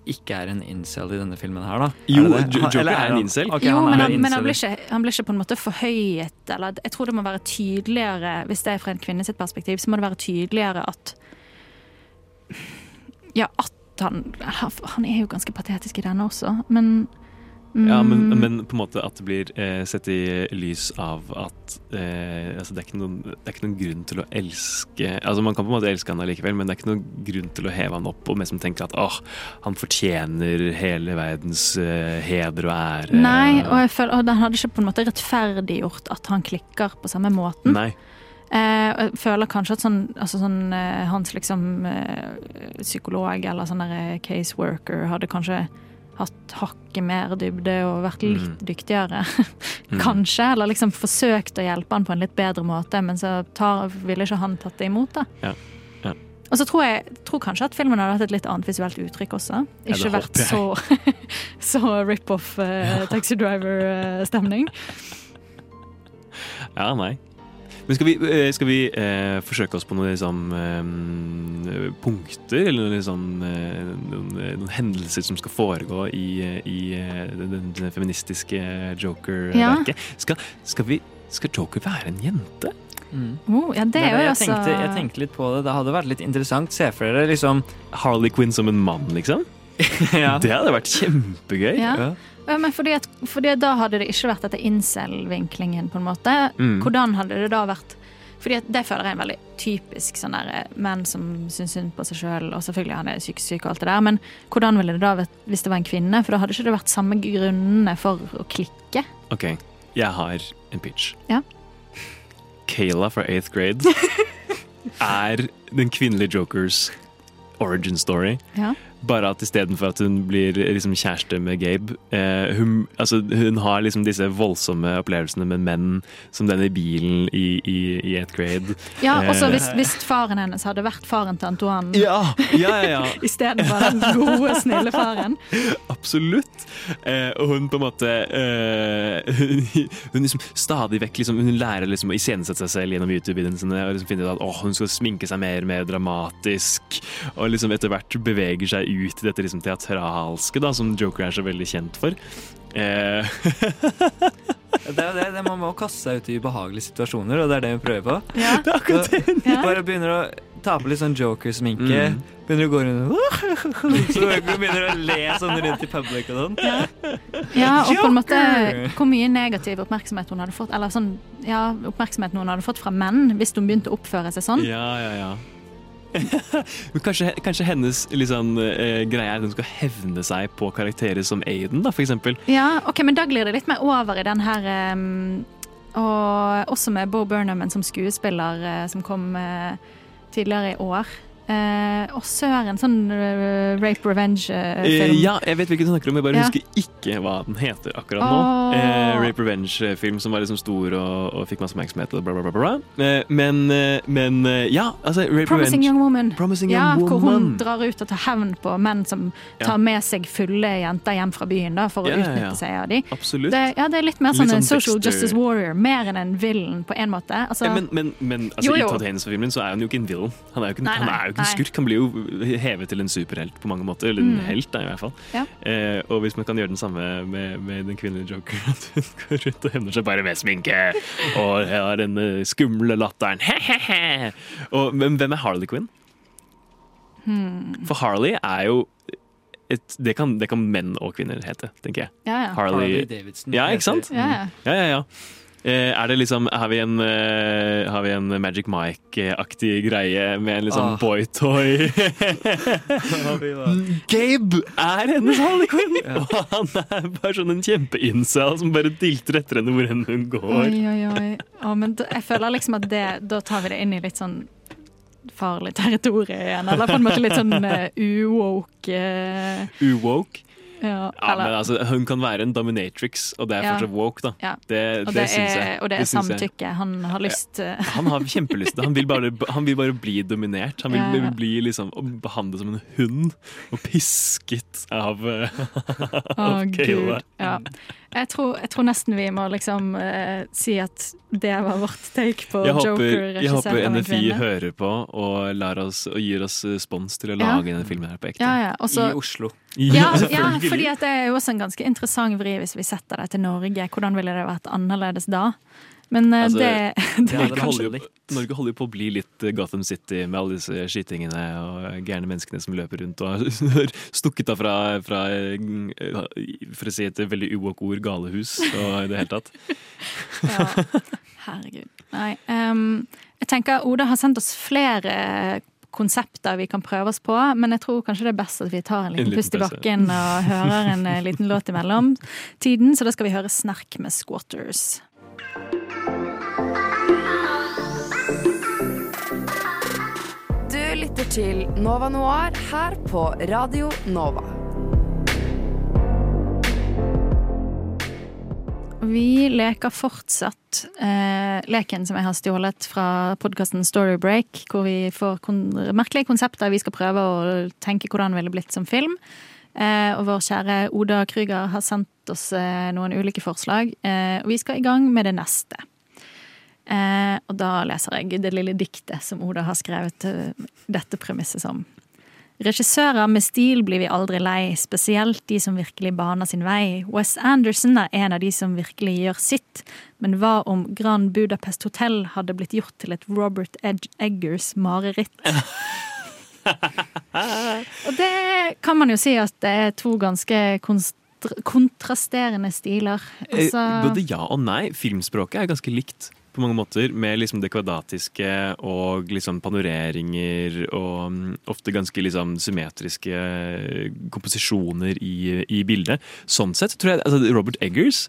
ikke er en incel i denne filmen her, da? Jo, Er det det? Joker Eller er en incel. Okay, jo, han er men, han, men han, blir ikke, han blir ikke på en måte forhøyet. Eller, jeg tror det må være tydeligere, hvis det er fra en kvinne sitt perspektiv, så må det være tydeligere at Ja, at han Han er jo ganske patetisk i denne også, men Ja, men, mm, men på en måte at det blir eh, sett i lys av at eh, altså det, er ikke noen, det er ikke noen grunn til å elske Altså Man kan på en måte elske han allikevel, men det er ikke noen grunn til å heve han opp og liksom tenke at åh, han fortjener hele verdens eh, heder og ære. Nei, og, jeg føler, og den hadde ikke på en måte rettferdiggjort at han klikker på samme måten. Nei. Eh, jeg føler kanskje at sånn, altså sånn eh, hans liksom eh, psykolog eller sånn eh, caseworker hadde kanskje hatt hakket mer dybde og vært litt Mm. dyktigere. Mm. kanskje. Eller liksom forsøkt å hjelpe han på en litt bedre måte, men så tar, ville ikke han tatt det imot, da. Ja. Ja. Og så tror jeg tror kanskje at filmen hadde hatt et litt annet visuelt uttrykk også. Ja, Ikke vært så, så rip-off eh, Taxi Driver-stemning. Ja, nei. Men skal vi, eh, skal vi eh, forsøke oss på noen liksom, eh, punkter, eller noen, liksom, eh, noen, noen hendelser som skal foregå i, i det, feministiske Joker-verket? Skal, skal, vi- skal Joker være en jente? Mm. Oh, ja, det er jo jeg, også... tenkte, jeg tenkte litt på det. Det hadde vært litt interessant. Se for dere liksom Harley Quinn som en mann, liksom? ja. Det hadde vært kjempegøy. Ja. Ja, men fordi, at, fordi da hadde det ikke vært dette incel-vinklingen, på en måte. Mm. Hvordan hadde det da vært Fordi at det føler jeg er en veldig typisk sånn der eh, menn som syns synd på seg sjøl, og selvfølgelig han er psykisk syk og alt det der, men hvordan ville det da vært hvis det var en kvinne? For da hadde ikke det vært samme grunnene for å klikke. Ok, jeg har en pitch. Ja. Kayla fra 8th grade er den kvinnelige Jokers origin story. Ja. Bare at istedenfor at hun blir liksom kjæreste med Gabe, eh, hun, altså, hun har liksom disse voldsomme opplevelsene med menn, som den i bilen i, i, i 8th grade. Ja, også Eh, hvis, hvis faren hennes hadde vært faren til Antoine Ja, ja, ja, ja. istedenfor den gode, snille faren. Absolutt. Eh, og hun på en måte eh, hun, hun liksom stadig vekk liksom, Hun lærer liksom å iscenesette seg selv gjennom YouTube-videoene sine. Og liksom finner ut at å, hun skal sminke seg mer mer dramatisk. Og liksom etter hvert beveger seg ut i dette liksom teatralske da, som Joker er så veldig kjent for. Eh, Det er det, det. Man må kaste seg ut i ubehagelige situasjoner, og det er det vi prøver på. Ja. Det er akkurat det. Så Bare begynner å ta på litt sånn joker-sminke. Mm. Begynner å gå rundt Så begynner å le sånn rundt i public og sånn. Ja, og på en måte hvor mye negativ oppmerksomhet hun hadde fått Eller sånn, ja, oppmerksomhet hun hadde fått fra menn hvis hun begynte å oppføre seg sånn. ja, ja, ja. Men kanskje, kanskje hennes liksom, eh, greie er at hun skal hevne seg på karakterer som Aiden, da, for eksempel. Ja, ok, men da glir det litt mer over i den her um, Og også med Bo Burnham som skuespiller eh, som kom eh, tidligere i år. Eh, og søren, sånn eh, rape revenge-film. Eh, ja, jeg vet hvilken du snakker om, jeg bare Ja. husker ikke hva den heter akkurat nå. Oh. Eh, Rape Revenge-film som var liksom stor og, og fikk masse oppmerksomhet. Og bla, bla, bla, bla. Eh, men, eh, men eh, ja, altså Rape Promising Revenge Young Woman. Promising ja, Young Hvor hun drar ut og tar hevn på menn som Ja. tar med seg fulle jenter hjem fra byen da, for å Ja, ja, ja. utnytte seg av dem. Absolutt. Det, ja, det er litt mer Litt sånn, en sånn social Dexter. justice warrior, mer enn en villain på en måte. Altså, Ja, men men, men altså, Jo, jo. i Todd Haynes-filmen så er han jo ikke en villain. Han er jo ikke, Nei, han nei, en skurk. kan bli jo hevet til en superhelt på mange måter. Eller en Mm. helt, da, i hvert fall. Ja. Eh, og hvis man kan gjøre den samme med, med den kvinnelige joker, at hun går rundt og hevner seg bare med sminke og har den eh, skumle latteren He-he-he. Men hvem er Harley Quinn? hmm. For Harley er jo et, det, kan, det kan menn og kvinner hete, tenker jeg. Ja, ja. Harley, Harley Davidson Ja, ikke sant? Ja, ja. ja, ja, ja. Er det liksom, har vi en, eh, har vi en Magic Mike-aktig greie med en liksom Ah. boytoy? Gabe er hennes Harley Quinn! Og han er bare sånn en kjempeincel som bare dilter etter henne hvor enn hun går. Oi, oi, oi. Oh, men da, jeg føler liksom at det, da tar vi det inn i litt sånn farlig territorium igjen. Eller på en måte litt sånn uh, uwoke Uh, Uwoke. Ja, Ja, men altså, hun kan være en dominatrix, og det er fortsatt woke, da. Ja. Det, det, det, syns jeg. og det er det samtykke. Han har lyst ja. Han har kjempelyst. Han vil bare, han vil bare bli dominert. Han vil, bli liksom behandlet som en hund og pisket av, eh, av Kayla. Gud. Ja. Jeg, tror, jeg tror nesten vi må liksom uh, si at det var vårt take på Jeg håper, Joker, jeg håper av en NFI hører på og, lar oss, og gir oss eh, spons til å Ja. lage denne filmen her på ekte. Ja, ja. Også, I Oslo. Ja, ja, fordi at det er jo også en ganske interessant vri hvis vi setter det til Norge. Hvordan ville det vært annerledes da? Men eh, Altså, det, det er Norge, kanskje holder jo, Norge holder jo på å bli litt eh, Gotham City med alle disse skytingene og gærne menneskene som løper rundt og har stukket av fra, fra eh, for å si et veldig uwok ord, galehus og i det hele tatt. Ja. Herregud. Nei. Um, jeg tenker Oda har sendt oss flere konsepter vi kan prøve oss på, men jeg tror kanskje det er best at vi tar en En liten liten pust i bakken og hører en liten låt imellom tiden, så da skal vi høre Snerk med Squatters. Du lytter til Nova Noir her på Radio Nova. Vi leker fortsatt eh, leken som jeg har stjålet fra podkasten Storybreak, hvor vi får kon merkelige konsepter vi skal prøve å tenke hvordan det ville blitt som film. Eh, og vår kjære Oda Krüger har sendt oss eh, noen ulike forslag, eh, og vi skal i gang med det neste. Eh, og da leser jeg det lille diktet som Oda har skrevet dette premisset som. Regissører med stil blir vi aldri lei, spesielt de som virkelig baner sin vei. Wes Anderson er en av de som virkelig gjør sitt, men hva om Grand Budapest Hotel hadde blitt gjort til et Robert Eggers mareritt? Og det kan man jo si at det er to ganske konstr- kontrasterende stiler. Eh, Altså, Både ja og nei. Filmspråket er ganske likt på mange måter, med liksom det kvadratiske og liksom panoreringer og mm, ofte ganske liksom symmetriske komposisjoner i, i bildet. Sånn sett tror jeg altså Robert Eggers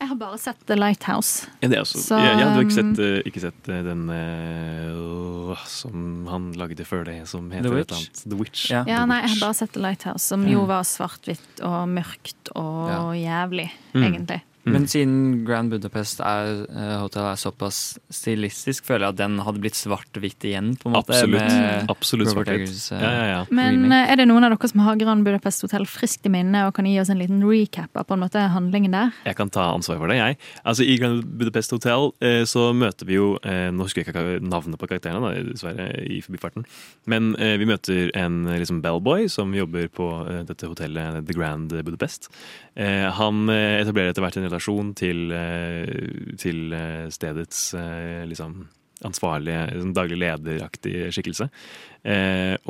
jeg har bare sett The Lighthouse. ja, det er også, Så, ja, ja, du har ikke um, sett, eh, ikke sett eh, den uh, som han lagde før det, som heter The et Witch? eller annet. The Witch. Ja. Ja, The nei, jeg har bare sett The Lighthouse, som jo var svart-hvitt og mørkt og jævlig, Mm. egentlig. Men siden Grand Budapest er, eh, Hotel er såpass stilistisk, føler jeg at den hadde blitt svart-hvitt igjen. på en måte. Absolutt. med Absolutt svart-hvitt. Eggers, eh, Ja, ja, ja. Men eh, er det noen av dere som har Grand Budapest Hotel friskt i minne og kan gi oss en liten recap av på en måte handlingen der? Jeg kan ta ansvar for det, jeg. Altså, I Grand Budapest Hotel så møter vi jo Nå husker jeg ikke navnet på karakterene, da, dessverre, i forbifarten. Men vi møter en liksom bellboy som jobber på dette hotellet The Grand Budapest. Eh, han etablerer etter hvert en relasjon til, eh, til eh, stedets eh, liksom ansvarlige, liksom daglig lederaktig skikkelse.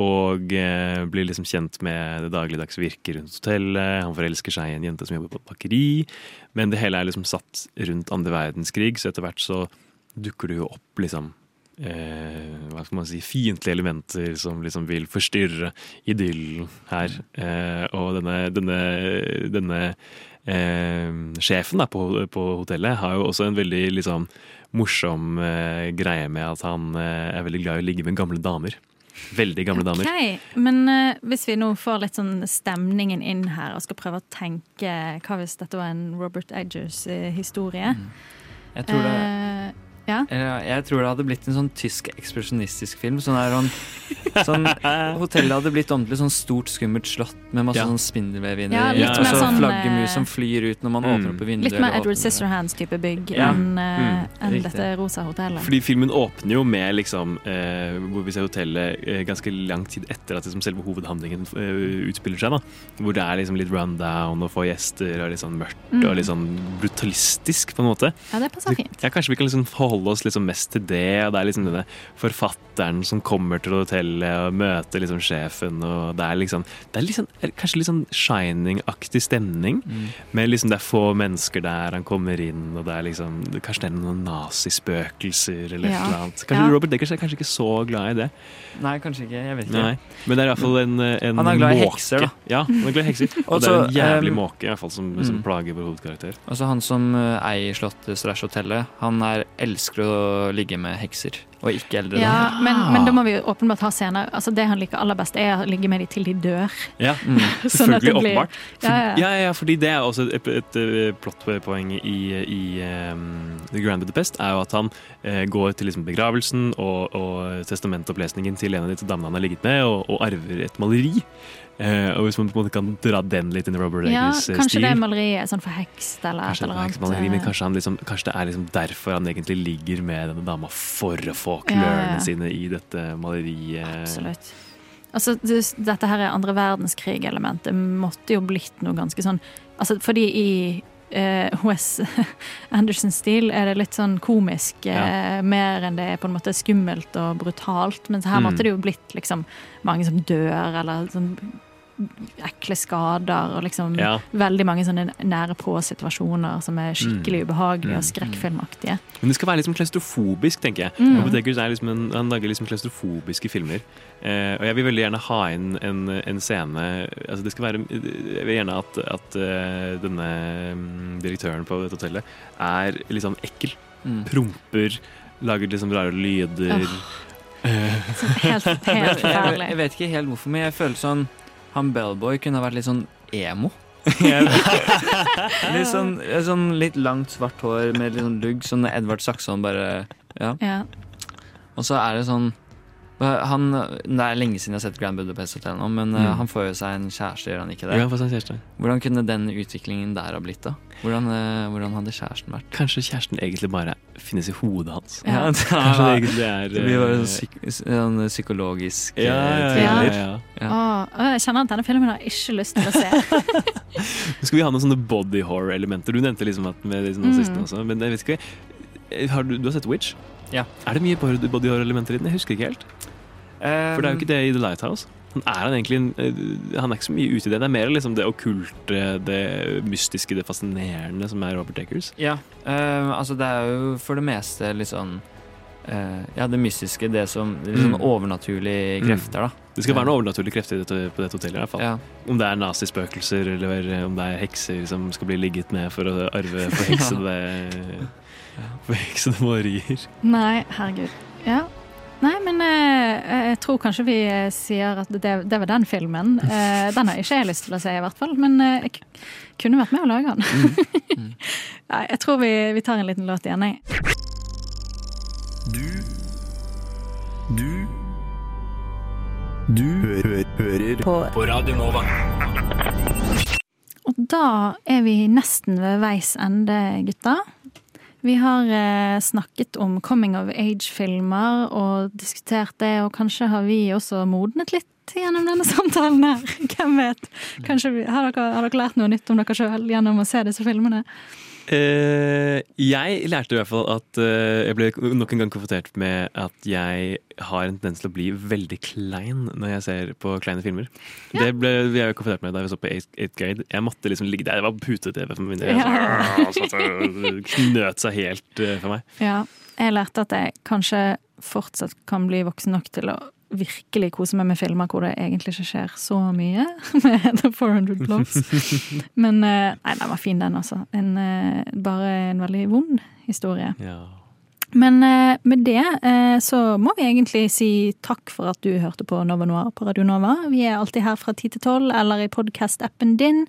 Og blir liksom kjent med det dagligdags virket rundt hotellet. Han forelsker seg i en jente som jobber på et bakeri. Men det hele er liksom satt rundt andre verdenskrig, så etter hvert så dukker det jo opp liksom eh, hva skal man si, fiendtlige elementer som liksom vil forstyrre idyllen her. Og denne, denne, denne eh, sjefen da, på, på hotellet har jo også en veldig liksom morsom eh, greie med at han eh, er veldig glad i å ligge med gamle damer. Veldig gamle damer. Okay. Men uh, hvis vi nå får litt sånn stemningen inn her og skal prøve å tenke Hva hvis dette var en Robert Edgers-historie? Jeg tror det ja. Jeg tror det hadde blitt en sånn tysk ekspresjonistisk film. Sånn der, sånn, sånn, hotellet hadde blitt ordentlig sånn stort, skummelt slott med masse Ja. sånn spindelvev inni. Ja, litt og mer så sånn, flaggermus eh, som flyr ut når man Mm. åpner opp vinduet. Litt mer Edward Scissorhands-type bygg Ja. enn eh, Mm, en dette rosa hotellet. Fordi filmen åpner jo med liksom, eh, hvor vi ser hotellet eh, ganske lang tid etter at liksom, selve hovedhandlingen eh, utspiller seg. da Hvor det er liksom litt rundown og få gjester og litt sånn mørkt Mm. og litt sånn brutalistisk på en måte. Ja, det passer fint. Ja, Kanskje vi kan liksom forholde oss liksom mest til det. og Det er liksom denne forfatteren som kommer til hotellet og møte liksom sjefen. og Det er liksom Det er liksom, kanskje litt sånn Shining-aktig stemning. Mm. Men liksom det er få mennesker der, han kommer inn, og det er liksom Kanskje det er noen nazispøkelser eller Ja. et eller annet. Kanskje Ja. Robert Deckers er kanskje ikke så glad i det. Nei, kanskje ikke. Jeg vet ikke. Nei. Men det er i hvert fall en, en Han er glad i måke. hekser, da. Ja, han er glad i hekser. Og det er en jævlig um, måke i hvert fall som, som mm. plager vår hovedkarakter. Altså Han som eh, eier slottet slash hotellet, han er, elsker å ligge med hekser. Og ikke eldre Ja, damer. men, men da må vi åpenbart ha scener. Altså, det han liker aller best, er å ligge med dem til de dør. Ja, Sånn selvfølgelig. blir- Åpenbart. For, Ja, ja. ja, ja, fordi det er også et, et, et plottpoeng i, i um, The Grand Budapest, er jo at han eh, går til liksom begravelsen og, og testamentopplesningen til en av de damene han har ligget med, og, og arver et maleri. Eh, og hvis man på en måte kan dra den litt inn i Robert Ja, Eggers ja, kanskje stil det maleriet er sånn forhekst eller et Kanskje, det eller er annet. maleri, men eh, kanskje, han liksom, kanskje det er liksom derfor han egentlig ligger med denne dama, for å få Ja, klørne ja. sine i dette maleriet. Absolutt. Altså, dette her er andre verdenskrig-elementet måtte jo blitt noe ganske sånn altså, Fordi i eh, Wes Andersons stil er det litt sånn komisk, eh, mer enn det er på en måte skummelt og brutalt. Mens her Mm. måtte det jo blitt liksom mange som dør, eller sånn ekle skader, og liksom Ja. veldig mange sånne nære på-situasjoner som er skikkelig Mm. ubehagelige Mm. og skrekkfilmaktige. Men det skal være liksom klaustrofobisk, tenker jeg. Mm. Eggers er liksom en, han lager liksom klaustrofobiske filmer. Eh, og jeg vil veldig gjerne ha inn en, en scene altså det skal være, Jeg vil gjerne at, at eh, denne mm, direktøren på dette hotellet er litt sånn ekkel. Mm. Promper, lager liksom rare lyder. Oh. Helt, helt jeg, forferdelig. jeg vet ikke helt hvorfor, men jeg føler sånn Han Bellboy kunne ha vært litt sånn emo. litt sånn, sånn litt langt, svart hår med litt sånn lugg, sånn Edvard Saxon bare Ja. Ja. Og så er det sånn han, Det er lenge siden jeg har sett Grand Budapest Hotel nå, men eh, Mm. han får jo seg en kjæreste, gjør han ikke det? Ja, får seg en kjæreste. Hvordan kunne den utviklingen der ha blitt, da? Hvordan, eh, hvordan hadde kjæresten vært? Kanskje kjæresten egentlig bare finnes i hodet hans. Ja, Kanskje det egentlig er Det blir bare eh, en psyk sånn psykologisk Ja, ja, ja, thriller. ja, ja. Åh, jeg kjenner at denne filmen har jeg ikke lyst til å se. Skal vi ha noen sånne body horror-elementer? Du nevnte liksom at med Mm. nazistene også, men jeg vet ikke har du, du har sett Witch? Ja. Er det mye body body horror-elementer i den? Jeg husker ikke helt. For det er jo ikke det i The Lighthouse. Han er han egentlig eh, Han er ikke så mye ute i det. Det er mer liksom det okkulte, det mystiske, det fascinerende som er Robert Eggers. Ja, uh, altså det er jo for det meste litt sånn uh, Ja, det mystiske, det som Litt sånn Mm. overnaturlige Mm. krefter, da. Det skal være noen overnaturlige krefter dette, på dette hotellet. i hvert fall Ja. Om det er nazispøkelser, eller om det er hekser som skal bli ligget ned for å arve forheksede våre malerier. Nei, herregud. Ja. Nei, men eh, jeg tror kanskje vi eh, sier at det, det var den filmen. Eh, den har ikke jeg lyst til å se, i hvert fall. Men eh, jeg kunne vært med å lage den. Nei, jeg tror vi, vi tar en liten låt igjen, jeg. Du Du Du hø hø hører på. på Radio Nova. Og da er vi nesten ved veis ende, gutta. Vi har eh, snakket om coming of age-filmer og diskutert det, og kanskje har vi også modnet litt gjennom denne samtalen her. Hvem vet? Kanskje vi, har, dere, har dere lært noe nytt om dere sjøl gjennom å se disse filmene? Eh, jeg lærte i hvert fall at eh, jeg ble nok en gang konfrontert med at jeg har en tendens til å bli veldig klein når jeg ser på kleine filmer. Det ble jeg konfrontert med da vi så på 8th grade. Jeg måtte liksom ligge der. Det var pute-TV for min del. Ja. Så, så, det knøt seg helt eh, for meg. Ja, jeg lærte at jeg kanskje fortsatt kan bli voksen nok til å virkelig kose meg med filmer hvor det egentlig ikke skjer så mye med The 400 Blows. Men eh, nei, den var fin, den, altså. En, eh, bare en veldig vond historie. Ja. Men eh, med det så må vi egentlig si takk for at du hørte på Nova Noir på Radio Nova. Vi er alltid her fra 10 til 12, eller i podkast-appen din.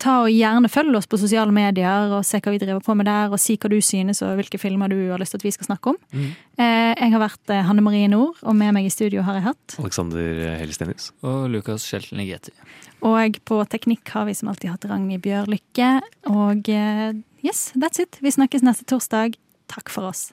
Ta og Gjerne følg oss på sosiale medier og se hva vi driver på med der, og si hva du synes og hvilke filmer du har lyst til at vi skal snakke om. Mm. Eh, jeg har vært eh, Hanne Marie Nord, og med meg i studio har jeg hatt. Alexander Hellestenius. Og Lukas Shelton Ligeti. Og på teknikk har vi som alltid hatt Ragnhild Bjørlykke. Og eh, yes, that's it. Vi snakkes neste torsdag. Takk for oss.